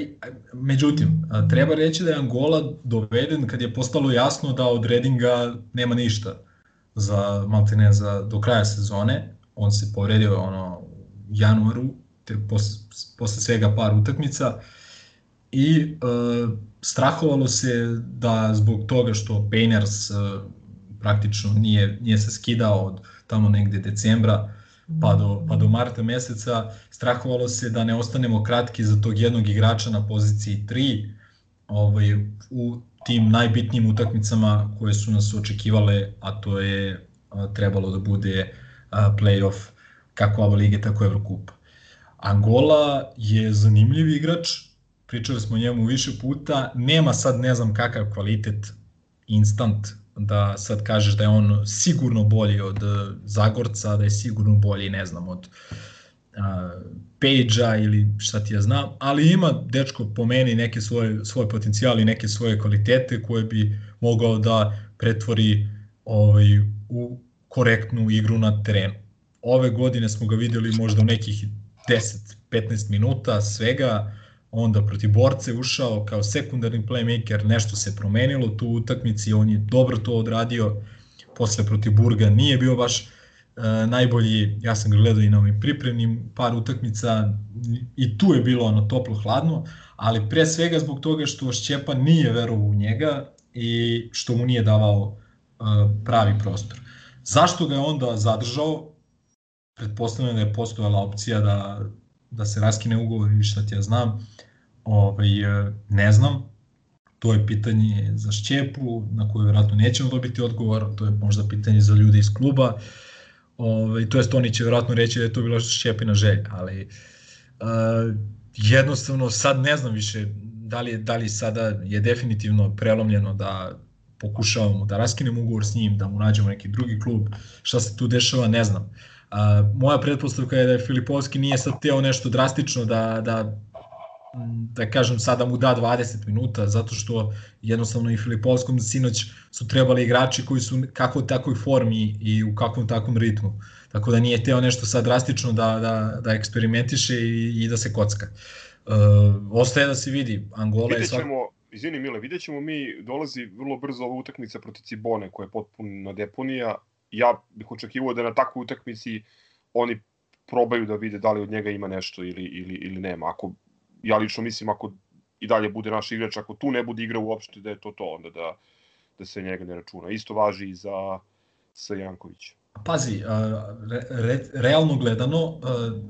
međutim, a, treba reći da je Angola doveden kad je postalo jasno da od Redinga nema ništa za maltene za do kraja sezone. On se povredio ono u januaru, te posle, posle svega par utakmica i e, strahovalo se da zbog toga što Painters e, praktično nije, nije se skidao od tamo negde decembra pa do, pa do marta meseca, strahovalo se da ne ostanemo kratki za tog jednog igrača na poziciji 3 ovaj, u tim najbitnijim utakmicama koje su nas očekivale, a to je a, trebalo da bude a, playoff kako Ava Lige, tako Evrokupa. Angola je zanimljiv igrač, pričali smo o njemu više puta, nema sad ne znam kakav kvalitet instant da sad kažeš da je on sigurno bolji od Zagorca, da je sigurno bolji, ne znam, od Page-a ili šta ti ja znam, ali ima dečko po meni neke svoje, svoje potencijali, neke svoje kvalitete koje bi mogao da pretvori ovaj, u korektnu igru na terenu. Ove godine smo ga videli možda u nekih 10-15 minuta svega, onda protiv borce ušao kao sekundarni playmaker, nešto se promenilo tu u utakmici, on je dobro to odradio, posle protiv Burga nije bio baš E, najbolji, ja sam ga gledao i na ovim pripremnim par utakmica i tu je bilo ono toplo hladno, ali pre svega zbog toga što Šćepa nije verovao u njega i što mu nije davao uh, pravi prostor. Zašto ga je onda zadržao? Pretpostavljam da je postojala opcija da, da se raskine ugovor i šta ti ja znam. Ovaj, e, ne znam, to je pitanje za Šćepu, na koje vjerojatno nećemo dobiti odgovor, to je možda pitanje za ljude iz kluba. Ovaj, to jest oni će vjerojatno reći da je to bila šćepina želja, ali uh, jednostavno sad ne znam više da li, da li sada je definitivno prelomljeno da pokušavamo da raskinemo ugovor s njim, da mu nađemo neki drugi klub, šta se tu dešava, ne znam. Uh, moja pretpostavka je da je Filipovski nije sad teo nešto drastično da, da da kažem sada mu da 20 minuta zato što jednostavno i Filipovskom sinoć su trebali igrači koji su kako u formi i u kakvom takvom ritmu. Tako da nije teo nešto sad drastično da, da, da eksperimentiše i, i da se kocka. Uh, ostaje da se vidi. Angola je svak... izvini Mile, vidjet ćemo mi, dolazi vrlo brzo ova utakmica protiv Cibone koja je potpuno deponija. Ja bih očekivao da na takvoj utakmici oni probaju da vide da li od njega ima nešto ili, ili, ili nema. Ako ja lično mislim ako i dalje bude naš igrač, ako tu ne bude igra uopšte, da je to to, onda da, da se njega ne računa. Isto važi i za, sa Jankovića. Pazi, re, re, realno gledano,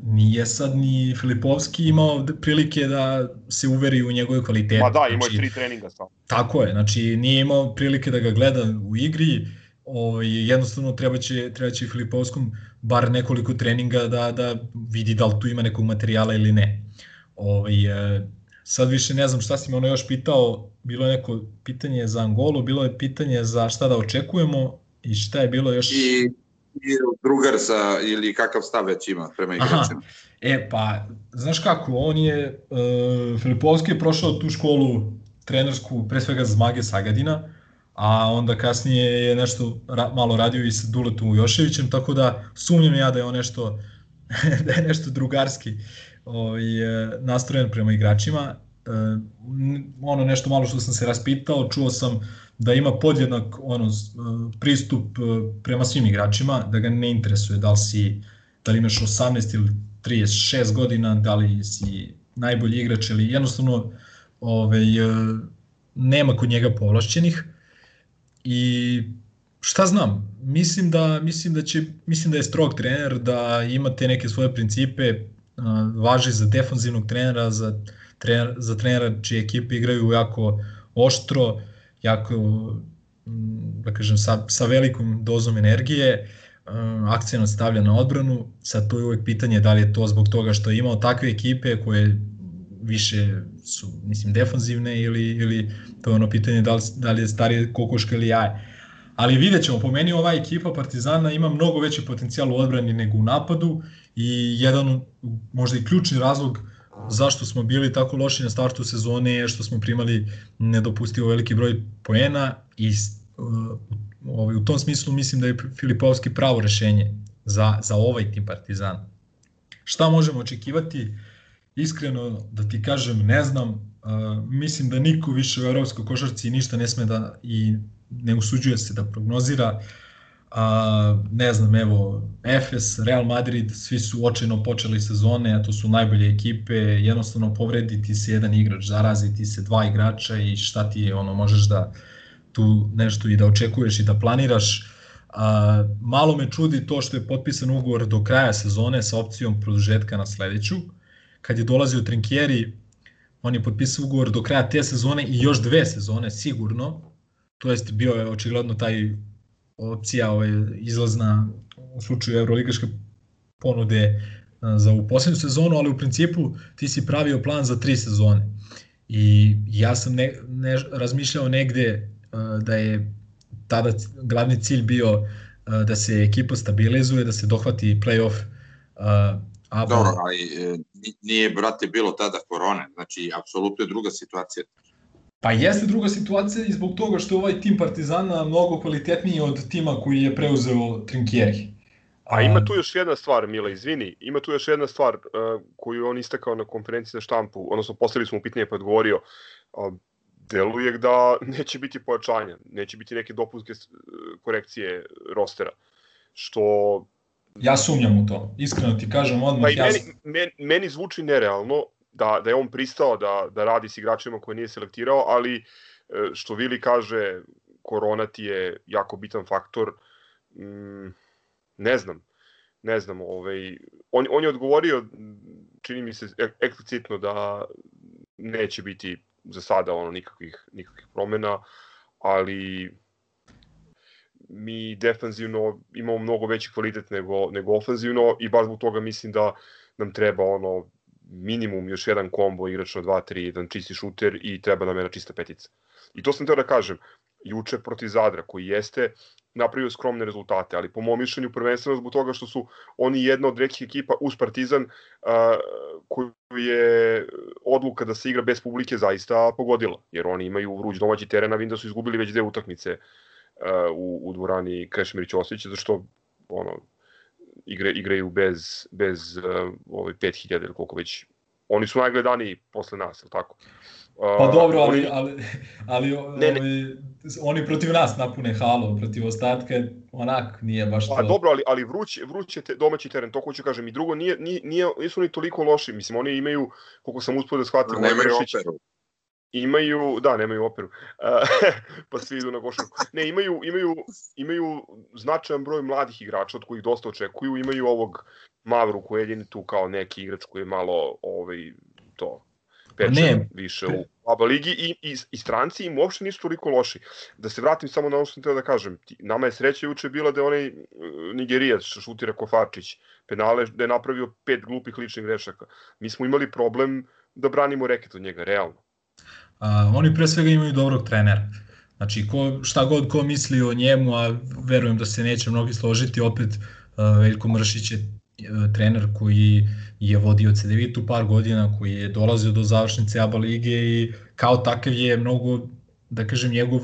nije sad ni Filipovski imao prilike da se uveri u njegove kvalitete. Pa da, imao je znači, tri treninga samo. Tako je, znači nije imao prilike da ga gleda u igri, ovaj, jednostavno treba će, treba će Filipovskom bar nekoliko treninga da, da vidi da li tu ima nekog materijala ili ne. Ovaj, e, sad više ne znam šta si me ono još pitao, bilo je neko pitanje za Angolu, bilo je pitanje za šta da očekujemo i šta je bilo još... I, i drugar sa, ili kakav stav već ima prema igračima. E pa, znaš kako, on je, uh, Filipovski je prošao tu školu trenersku, pre svega Zmage Sagadina, a onda kasnije je nešto ra, malo radio i sa Duletom Joševićem, tako da sumnjam ja da je on nešto, da je nešto drugarski ovaj, nastrojen prema igračima. E, ono nešto malo što sam se raspitao, čuo sam da ima podjednak ono, pristup prema svim igračima, da ga ne interesuje da li si da li imaš 18 ili 36 godina, da li si najbolji igrač ili jednostavno ovaj, nema kod njega povlašćenih i šta znam, mislim da, mislim da, će, mislim da je strog trener, da ima te neke svoje principe, važi za defanzivnog trenera, za, trener, za trenera čije ekipe igraju jako oštro, jako, mm, da kažem, sa, sa velikom dozom energije, akcijno stavlja na odbranu, sad tu je uvek pitanje da li je to zbog toga što je imao takve ekipe koje više su, mislim, defanzivne ili, ili to je ono pitanje da li, da li je starije kokoška ili jaje. Ali vidjet ćemo, po meni ova ekipa Partizana ima mnogo veći potencijal u odbrani nego u napadu i jedan, možda i ključni razlog zašto smo bili tako loši na startu sezone je što smo primali nedopustivo veliki broj poena i uh, ovaj, u tom smislu mislim da je Filipovski pravo rešenje za, za ovaj tim Partizana. Šta možemo očekivati? Iskreno da ti kažem, ne znam, uh, mislim da niko više u evropskoj košarci ništa ne sme da i ne usuđuje se da prognozira. A, ne znam, evo, Efes, Real Madrid, svi su očajno počeli sezone, a to su najbolje ekipe, jednostavno povrediti se jedan igrač, zaraziti se dva igrača i šta ti je, ono, možeš da tu nešto i da očekuješ i da planiraš. A, malo me čudi to što je potpisan ugovor do kraja sezone sa opcijom produžetka na sledeću. Kad je dolazio Trinkieri, on je potpisao ugovor do kraja te sezone i još dve sezone sigurno, to jest bio je očigledno taj opcija ovaj, izlazna u slučaju Euroligaške ponude za u poslednju sezonu, ali u principu ti si pravio plan za tri sezone. I ja sam ne, ne, razmišljao negde da je tada glavni cilj bio da se ekipa stabilizuje, da se dohvati playoff A Dobro, ali e, nije, brate, bilo tada korone, znači, apsolutno je druga situacija. Pa jeste druga situacija i zbog toga što je ovaj tim Partizana mnogo kvalitetniji od tima koji je preuzeo Trinkieri. A ima tu još jedna stvar, Mila, izvini, ima tu još jedna stvar uh, koju on istakao na konferenciji za štampu, odnosno postavili smo mu pitanje pa odgovorio, uh, deluje da neće biti pojačanja, neće biti neke dopunske korekcije rostera, što... Ja sumnjam u to, iskreno ti kažem odmah. Pa i meni, meni, meni zvuči nerealno, da, da je on pristao da, da radi s igračima koje nije selektirao, ali e, što Vili kaže, korona ti je jako bitan faktor. Mm, ne znam, ne znam, ovaj, on, on je odgovorio, čini mi se eksplicitno da neće biti za sada ono nikakvih, nikakvih promena, ali mi defanzivno imamo mnogo veći kvalitet nego, nego ofanzivno i baš zbog toga mislim da nam treba ono minimum još jedan kombo igrač na 2-3, jedan čisti šuter i treba nam jedna čista petica. I to sam teo da kažem, juče protiv Zadra, koji jeste napravio skromne rezultate, ali po mom mišljenju prvenstveno zbog toga što su oni jedna od rekih ekipa uz Partizan a, koju je odluka da se igra bez publike zaista pogodila, jer oni imaju vruć domaći teren, a vidim da su izgubili već dve utakmice u, u dvorani Krešimir Ćosić, zašto ono, igre, igraju bez, bez uh, ovaj 5000 ili koliko već. Oni su najgledaniji posle nas, ili tako? Uh, pa dobro, ali, ali, ali ne, ne. Ovi, oni protiv nas napune halo, protiv ostatka onak nije baš pa to. Pa dobro, ali, ali vruć, vruć je te, domaći teren, to hoću kažem. I drugo, nije, nije, nije, nisu ni toliko loši. Mislim, oni imaju, koliko sam uspio da shvatim, nemaju operu imaju, da, nemaju operu, pa svi idu na košarku. Ne, imaju, imaju, imaju značajan broj mladih igrača od kojih dosta očekuju, imaju ovog Mavru koji je jedini tu kao neki igrač koji je malo ovaj, to peče ne. više u ABA ligi i, i, i stranci im uopšte nisu toliko loši. Da se vratim samo na ono što sam teo da kažem, nama je sreća juče bila da je onaj Nigerijac što šutira Kofarčić penale, da je napravio pet glupih ličnih grešaka. Mi smo imali problem da branimo reket od njega, realno. A, oni pre svega imaju dobrog trenera. Znači, ko, šta god ko misli o njemu, a verujem da se neće mnogi složiti, opet uh, Veljko Mršić je uh, trener koji je vodio CDV-tu par godina, koji je dolazio do završnice ABA lige i kao takav je mnogo, da kažem, njegov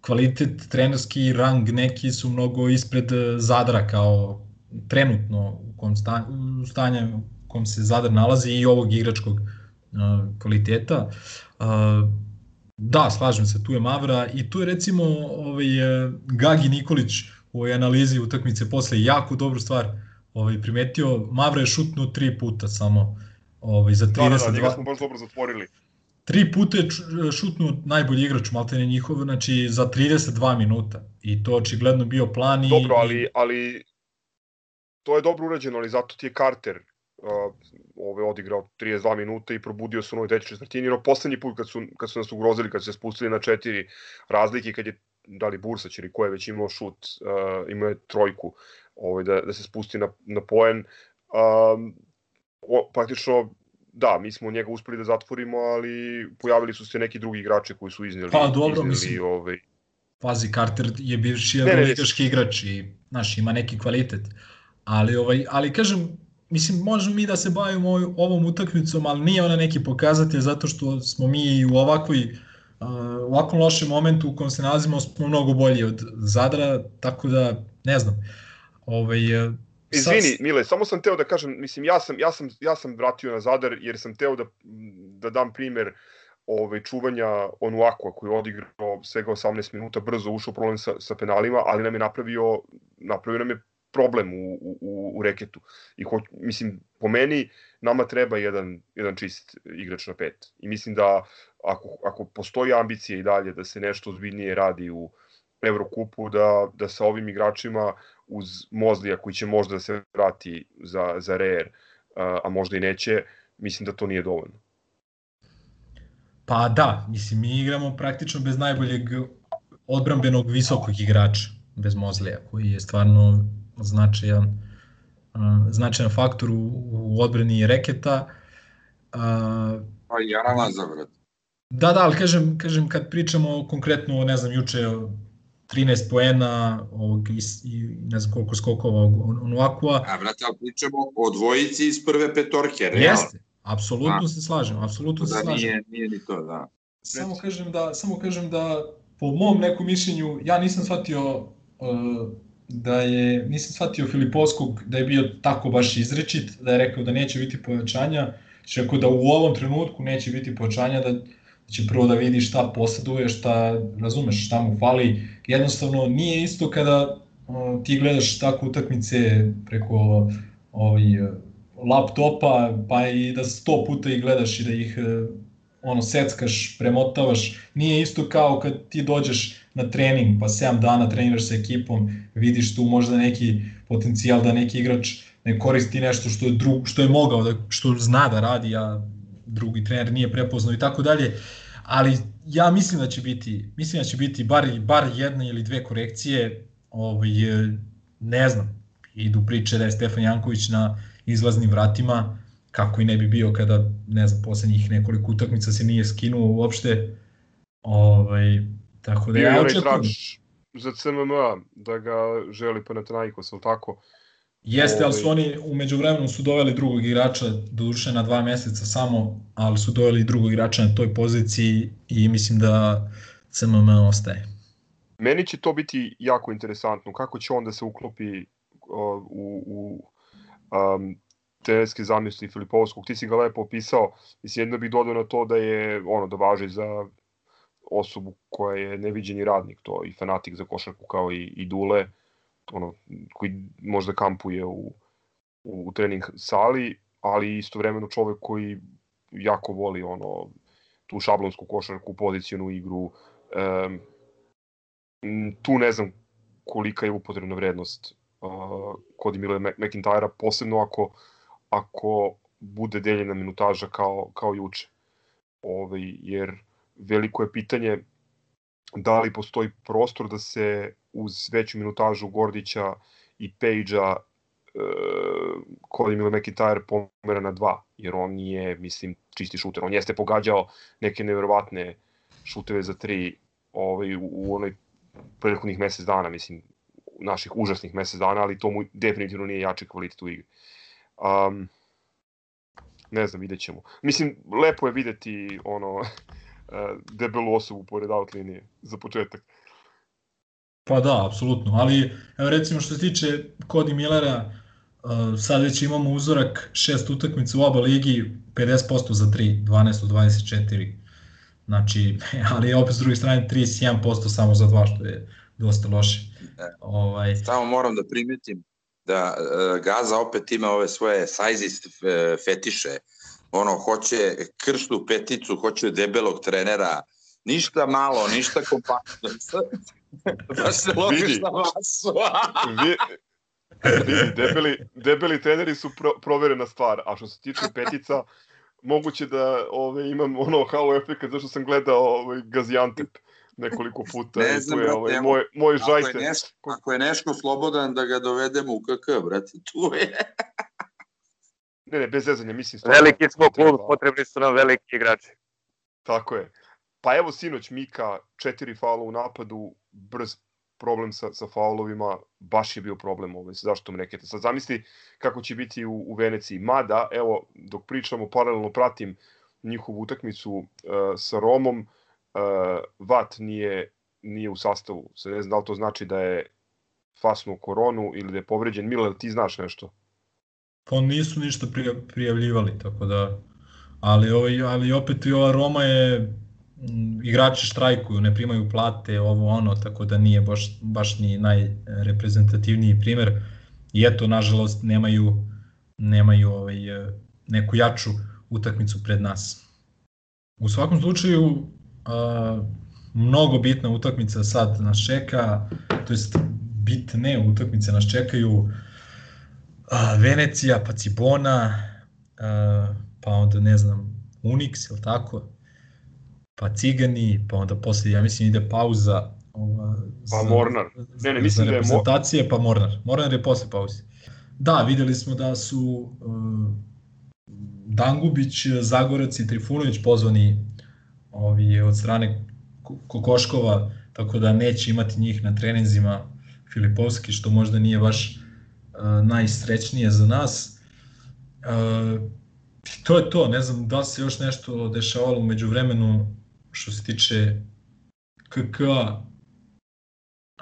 kvalitet, trenerski rang neki su mnogo ispred Zadra kao trenutno u kom sta, u stanju u kom se Zadar nalazi i ovog igračkog uh, kvaliteta. Da, slažem se, tu je Mavra i tu je recimo ovaj, e, Gagi Nikolić u ovoj analizi utakmice posle jako dobru stvar ovaj, primetio. Mavra je šutnuo tri puta samo ovaj, za 32... Da, da, da, njega smo baš dobro zatvorili. Tri puta je šutnuo najbolji igrač, maltene njihov, znači za 32 minuta. I to očigledno bio plan i... Dobro, ali, ali to je dobro urađeno, ali zato ti je Carter uh, ove odigrao 32 minuta i probudio se u novoj trećoj četvrtini, no poslednji put kad su, kad su nas ugrozili, kad su se spustili na četiri razlike, kad je da li Bursać ili ko je već imao šut, uh, imao je trojku ovaj, da, da se spusti na, na poen, um, o, praktično da, mi smo njega uspeli da zatvorimo, ali pojavili su se neki drugi igrači koji su izneli. Pa dobro, izneli, mislim, ovaj... pazi, Carter je bivši ligaški igrač i, znaš, ima neki kvalitet. Ali, ovaj, ali kažem, mislim, možemo mi da se bavimo ovom utakmicom, ali nije ona neki pokazatelj zato što smo mi u ovakvoj u ovakvom lošem momentu u kojem se nalazimo smo mnogo bolji od Zadra, tako da ne znam. Ovaj, Izvini, Mile, samo sam teo da kažem, mislim, ja sam, ja sam, ja sam vratio na Zadar jer sam teo da, da dam primer ovaj, čuvanja Onuakua koji je odigrao svega 18 minuta, brzo ušao problem sa, sa penalima, ali nam je napravio, napravio nam je problem u, u, u reketu. I ho, mislim, po meni, nama treba jedan, jedan čist igrač na pet. I mislim da ako, ako postoji ambicija i dalje da se nešto ozbiljnije radi u Evrokupu, da, da sa ovim igračima uz Mozlija koji će možda da se vrati za, za Reer, a možda i neće, mislim da to nije dovoljno. Pa da, mislim, mi igramo praktično bez najboljeg odbrambenog visokog igrača, bez Mozlija, koji je stvarno značajan, značajan faktor u, u odbrani reketa. Pa i Aralaza, vrat. Da, da, ali kažem, kažem kad pričamo konkretno, ne znam, juče 13 poena ovog, i, i ne znam koliko skokova Onuakua. A brate, ali pričamo o dvojici iz prve petorke, realno. Jeste, apsolutno se slažem, apsolutno da, se slažem. Nije, nije ni to, da. Samo kažem da, samo kažem da po mom nekom mišljenju, ja nisam shvatio uh, da je, nisam shvatio Filipovskog da je bio tako baš izrečit, da je rekao da neće biti povećanja, će rekao da u ovom trenutku neće biti povećanja, da će prvo da vidi šta posaduje, šta razumeš, šta mu fali. Jednostavno nije isto kada ti gledaš tako utakmice preko ovaj, laptopa, pa i da sto puta ih gledaš i da ih ono seckaš, premotavaš. Nije isto kao kad ti dođeš na trening, pa 7 dana treniraš sa ekipom, vidiš tu možda neki potencijal da neki igrač ne koristi nešto što je drug, što je mogao da što zna da radi, a drugi trener nije prepoznao i tako dalje. Ali ja mislim da će biti, mislim da će biti bar bar jedna ili dve korekcije, ovaj ne znam. Idu priče da je Stefan Janković na izlaznim vratima, kako i ne bi bio kada, ne znam, poslednjih nekoliko utakmica se nije skinuo uopšte. Ovaj, tako da ja očekujem. za CMMA, da ga želi Panathinaikos, ali tako? Jeste, ali su ovaj- oni umeđu vremenu su doveli drugog igrača, duše na dva meseca samo, ali su doveli drugog igrača na toj poziciji i mislim da CMM ostaje. Meni će to biti jako interesantno, kako će on da se uklopi uh, u, u um, terenske zamisli Filipovskog. Ti si ga lepo opisao, mislim, jedno bih dodao na to da je, ono, da važi za osobu koja je neviđeni radnik, to i fanatik za košarku kao i, i Dule, ono, koji možda kampuje u, u trening sali, ali istovremeno čovek koji jako voli ono tu šablonsku košarku, pozicijonu igru. Um, tu ne znam kolika je upotrebna vrednost uh, kod Emile McIntyra, posebno ako, ako bude deljena minutaža kao, kao juče. Ove, ovaj, jer veliko je pitanje da li postoji prostor da se uz veću minutažu Gordića i Pejđa e, Colin Miller McIntyre pomera na dva, jer on je, mislim, čisti šuter. On jeste pogađao neke neverovatne šuteve za tri ovaj, u, u onoj prethodnih mesec dana, mislim, naših užasnih mesec dana, ali to mu definitivno nije jači kvalitet u igri. Um, ne znam, vidjet ćemo. Mislim, lepo je videti ono, debelu osobu pored out linije za početak. Pa da, apsolutno, ali evo recimo što se tiče Cody Millera, sad već imamo uzorak šest utakmica u oba ligi, 50% za 3, 12 od 24. Znači, ali opet s druge strane 31% samo za dva, što je dosta loše. Ovaj, Samo moram da primetim da e, Gaza opet ima ove svoje sizist e, fetiše. Ono, hoće krštu peticu, hoće debelog trenera, ništa malo, ništa kompaktno. da se Vidi. na masu. Vi, vidi, debeli, debeli treneri su pro, proverena stvar, a što se tiče petica, moguće da ove, imam ono halo efekat zašto sam gledao ovaj, Gaziantep nekoliko puta. Ne znam, je brate, ovaj, evo, moj, moj Ako je, žajte. Neško, ako je Neško slobodan da ga dovedemo u KK, brate, tu je. Ne, ne, bez zezanja, mislim stvarno. Veliki smo klub, potrebni su nam veliki igrači. Tako je. Pa evo sinoć Mika, četiri faula u napadu, brz problem sa, sa faulovima, baš je bio problem ovaj, zašto me nekete. Sad zamisli kako će biti u, u Veneciji. Mada, evo, dok pričamo, paralelno pratim njihovu utakmicu uh, sa Romom, uh, Vat nije, nije u sastavu. Sad ne znam da li to znači da je fasnuo koronu ili da je povređen. Mile, ti znaš nešto? Pa nisu ništa prija- prijavljivali, tako da... Ali, ovaj, ali opet i ova Roma je m, igrači štrajkuju, ne primaju plate, ovo ono, tako da nije baš, baš ni najreprezentativniji primer. I eto, nažalost, nemaju, nemaju ovaj, neku jaču utakmicu pred nas. U svakom slučaju, a, mnogo bitna utakmica sad nas čeka, to jest bitne utakmice nas čekaju, a, Venecija, pa Cibona, a, pa onda ne znam, Unix, ili tako? Pa Cigani, pa onda posle, ja mislim, ide pauza. Ova, Pa Mornar. Ne, ne, mislim za da je Mo- reprezentacije, pa Mornar. Mornar je posle pauze. Da, videli smo da su uh, Dangubić, Zagorac i Trifunović pozvani ovi, od strane Ko- Kokoškova, tako da neće imati njih na treninzima Filipovski, što možda nije baš uh, najsrećnije za nas. I to je to, ne znam da se još nešto dešavalo umeđu vremenu što se tiče KK-a.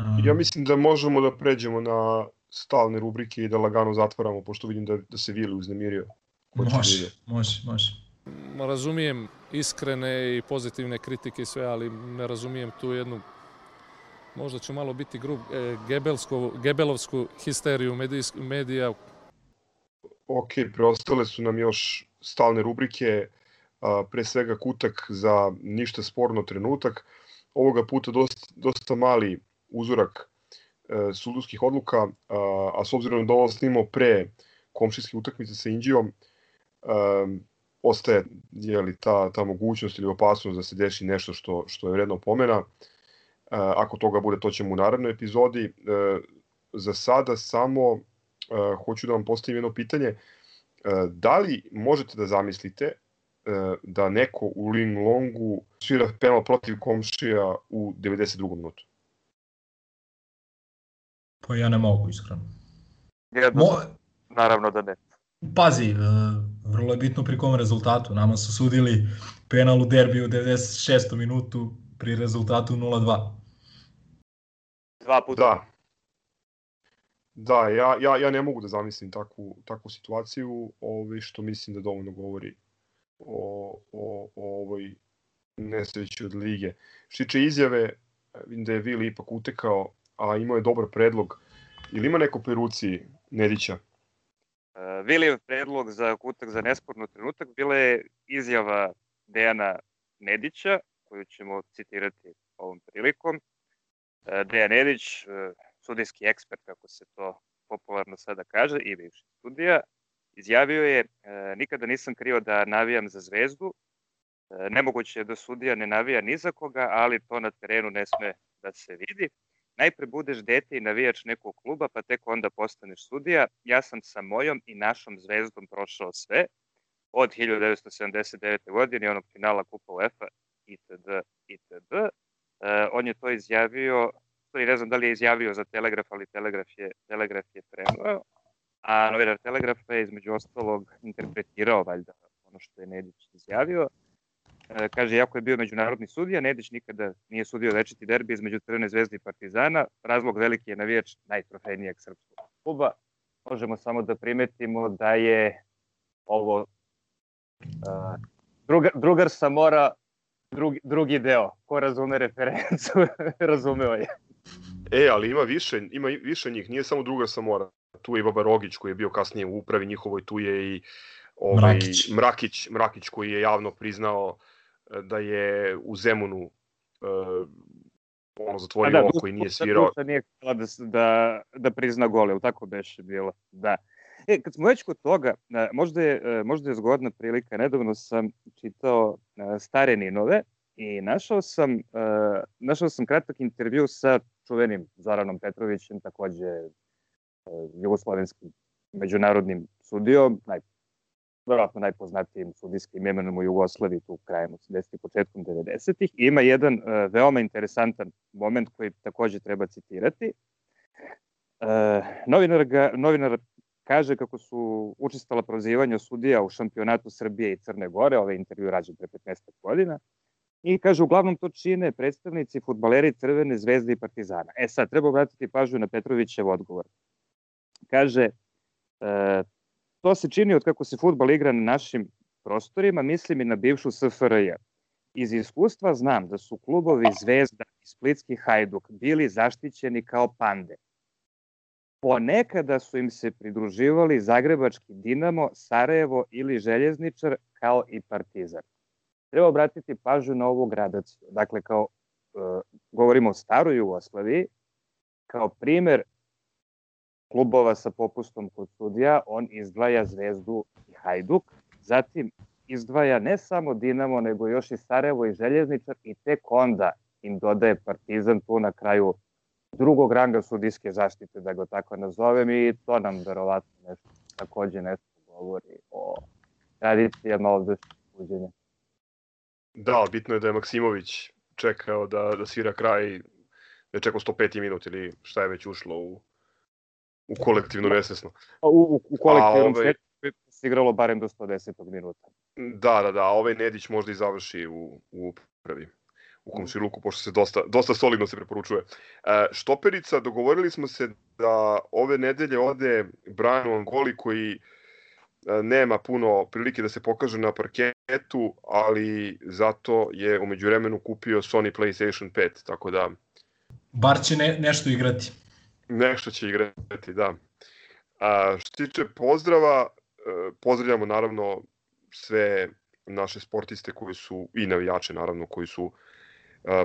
Uh, Ja mislim da možemo da pređemo na stalne rubrike i da lagano zatvaramo, pošto vidim da, da se Vili uznemirio. Da Može, može, može. Razumijem iskrene i pozitivne kritike i sve, ali ne razumijem tu jednu možda ću malo biti grub, e, gebelovsku histeriju medija Ok, preostale su nam još stalne rubrike, pre svega kutak za ništa sporno trenutak. Ovoga puta dosta, dosta mali uzorak e, sudovskih odluka, a, s obzirom da ovo snimao pre komšijske utakmice sa Indijom, a, ostaje jeli, ta, ta mogućnost ili opasnost da se desi nešto što, što je vredno pomena. Ako toga bude, to ćemo u narednoj epizodi. E, za sada samo uh, hoću da vam postavim jedno pitanje. Da li možete da zamislite da neko u Ling Longu svira penal protiv komšija u 92. minutu? Pa ja ne mogu, iskreno. Jedno, Mo, naravno da ne. pazi, e, vrlo je bitno pri kom rezultatu. Nama su sudili penal u derbiju u 96. minutu pri rezultatu 0-2. Dva puta. Da. Da, ja, ja, ja ne mogu da zamislim takvu, takvu situaciju, ovaj, što mislim da dovoljno govori o, o, o ovoj nesreći od lige. Što se tiče izjave, vidim da je Vili ipak utekao, a imao je dobar predlog. Ili ima neko pri ruci Nedića? Uh, Vilijev predlog za kutak za nesporno trenutak bila je izjava Dejana Nedića, koju ćemo citirati ovom prilikom. Uh, Dejan Nedić, uh, sudijski ekspert, kako se to popularno sada kaže, i bivši sudija, izjavio je, uh, nikada nisam krio da navijam za zvezdu, nemoguće je da sudija ne navija ni za koga, ali to na terenu ne sme da se vidi najpre budeš dete i navijač nekog kluba, pa tek onda postaneš sudija. Ja sam sa mojom i našom zvezdom prošao sve, od 1979. godine onog finala Kupa UEFA, itd. itd. Uh, on je to izjavio, stvari ne znam da li je izjavio za Telegraf, ali Telegraf je, Telegraf je prenuo, a novinar Telegrafa je između ostalog interpretirao valjda ono što je Nedić izjavio. E, kaže, jako je bio međunarodni sudija, Nedić nikada nije sudio večiti derbi između Crvene zvezde i Partizana. Razlog veliki je navijač najtrofejnijeg srpskog kluba. Možemo samo da primetimo da je ovo uh, drugar, drugar sa mora drugi, drugi deo. Ko razume referencu, razumeo je. E, ali ima više, ima više njih, nije samo druga Samora. Tu je i Baba Rogić koji je bio kasnije u upravi njihovoj, tu je i ovaj, Mrakić. Mrakić, Mrakić koji je javno priznao e, da je u Zemunu uh, ono zatvorio da, oko i nije svirao. Duša nije htjela da, da, da prizna gol, ili tako beše bilo? Da. E, kad smo već kod toga, možda je, e, možda je zgodna prilika, nedavno sam čitao e, stare Ninove i našao sam, e, našao sam kratak intervju sa čuvenim Zoranom Petrovićem, takođe jugoslovenskim međunarodnim sudijom, naj, verovatno najpoznatijim sudijskim imenom u Jugoslaviji tu krajem 80. i početkom 90. I ima jedan uh, veoma interesantan moment koji takođe treba citirati. Uh, novinar, ga, novinar kaže kako su učestala prozivanja sudija u šampionatu Srbije i Crne Gore, ovaj intervju rađen pre 15 godina, i kaže uglavnom to čine predstavnici futbaleri Crvene zvezde i Partizana. E sad, treba obratiti pažnju na Petrovićev odgovor. Kaže, e, to se čini od kako se futbal igra na našim prostorima, mislim i na bivšu SFRJ. Iz iskustva znam da su klubovi Zvezda i Splitski Hajduk bili zaštićeni kao pande. Ponekada su im se pridruživali Zagrebački Dinamo, Sarajevo ili Željezničar kao i Partizan. Treba obratiti pažnju na ovu gradaciju. Dakle, kao e, govorimo o staroj Jugoslaviji, kao primer klubova sa popustom kod sudija, on izdvaja Zvezdu i Hajduk, zatim izdvaja ne samo Dinamo, nego još i Sarajevo i Željezničar i tek onda im dodaje Partizan tu na kraju drugog ranga sudijske zaštite, da ga tako nazovem, i to nam verovatno nešto, takođe nešto govori o tradicijama ovde suđenja. Da, bitno je da je Maksimović čekao da, da svira kraj, da je čekao 105 minut ili šta je već ušlo u, u kolektivno nesvesno. U, u, u kolektivnom ovaj- se igralo barem do 110. minuta. Da, da, da, ovaj Nedić možda i završi u, u prvi u komšiluku, pošto se dosta, dosta solidno se preporučuje. E, štoperica, dogovorili smo se da ove nedelje ode Brian Angoli koji e, nema puno prilike da se pokaže na parketu, ali zato je umeđu vremenu kupio Sony PlayStation 5, tako da Bar će ne, nešto igrati. nešto će igrati, da. A, što se tiče pozdrava, e, pozdravljamo naravno sve naše sportiste koji su, i navijače naravno, koji su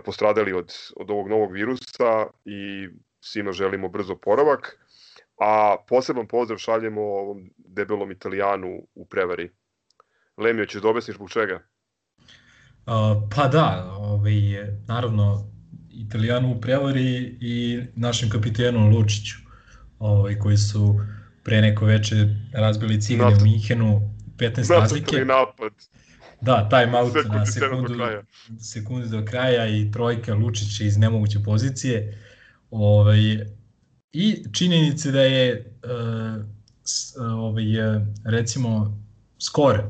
postradali od, od ovog novog virusa i svima želimo brzo poravak. A poseban pozdrav šaljemo ovom debelom italijanu u prevari. Lemio, ćeš da objasniš zbog čega? Uh, pa da, ovaj, naravno, Italijanu u prevari i našem kapitenu Lučiću, ovaj, koji su pre neko veče razbili civilje u Minhenu, 15 razlike. Nacrtani napad. Da, time out Sekundu na sedam do sekundu, kraja. sekundu do kraja i trojka Lučića iz nemoguće pozicije. Ovaj, I činjenice da je s, ovaj, uh, recimo skor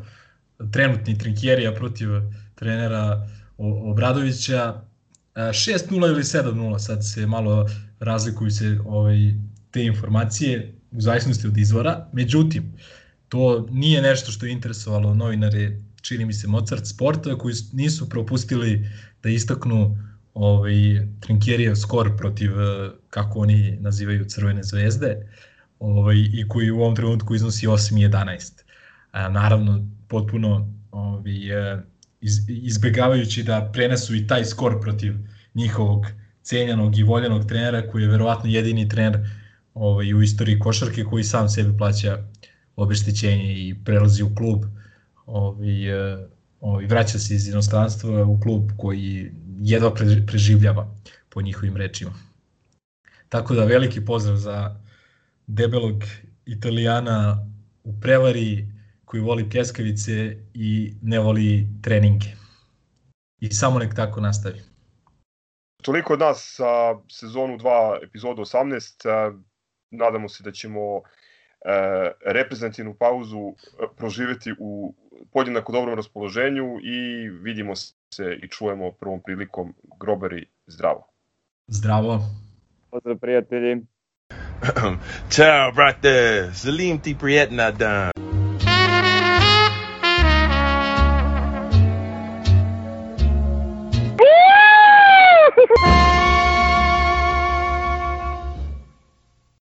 trenutni Trinkjerija protiv trenera Obradovića uh, 6-0 ili 7-0, sad se malo razlikuju se ovaj, te informacije u zavisnosti od izvora. Međutim, to nije nešto što je interesovalo novinare, čini mi se Mozart Sporta, koji nisu propustili da istaknu ovaj, Trinkjerijev skor protiv, eh, kako oni nazivaju, Crvene zvezde, ovaj, i koji u ovom trenutku iznosi 8 i 11. A, naravno, potpuno ovaj, iz, izbegavajući da prenesu i taj skor protiv njihovog cenjanog i voljenog trenera, koji je verovatno jedini trener ovaj, u istoriji košarke koji sam sebi plaća obeštećenje i prelazi u klub ovaj, eh, ovaj, vraća se iz inostranstva u klub koji jedva pre- preživljava po njihovim rečima. Tako da veliki pozdrav za debelog italijana u prevari koji voli pljeskavice i ne voli treninge. I samo nek tako nastavi. Toliko od nas sa sezonu 2, epizodu 18. a, Nadamo se da ćemo e, reprezentativnu pauzu e, proživeti u podjednako dobrom raspoloženju i vidimo se i čujemo prvom prilikom grobari zdravo. Zdravo! Pozdrav prijatelji. Ciao, brate. Salim ti prijetna dan.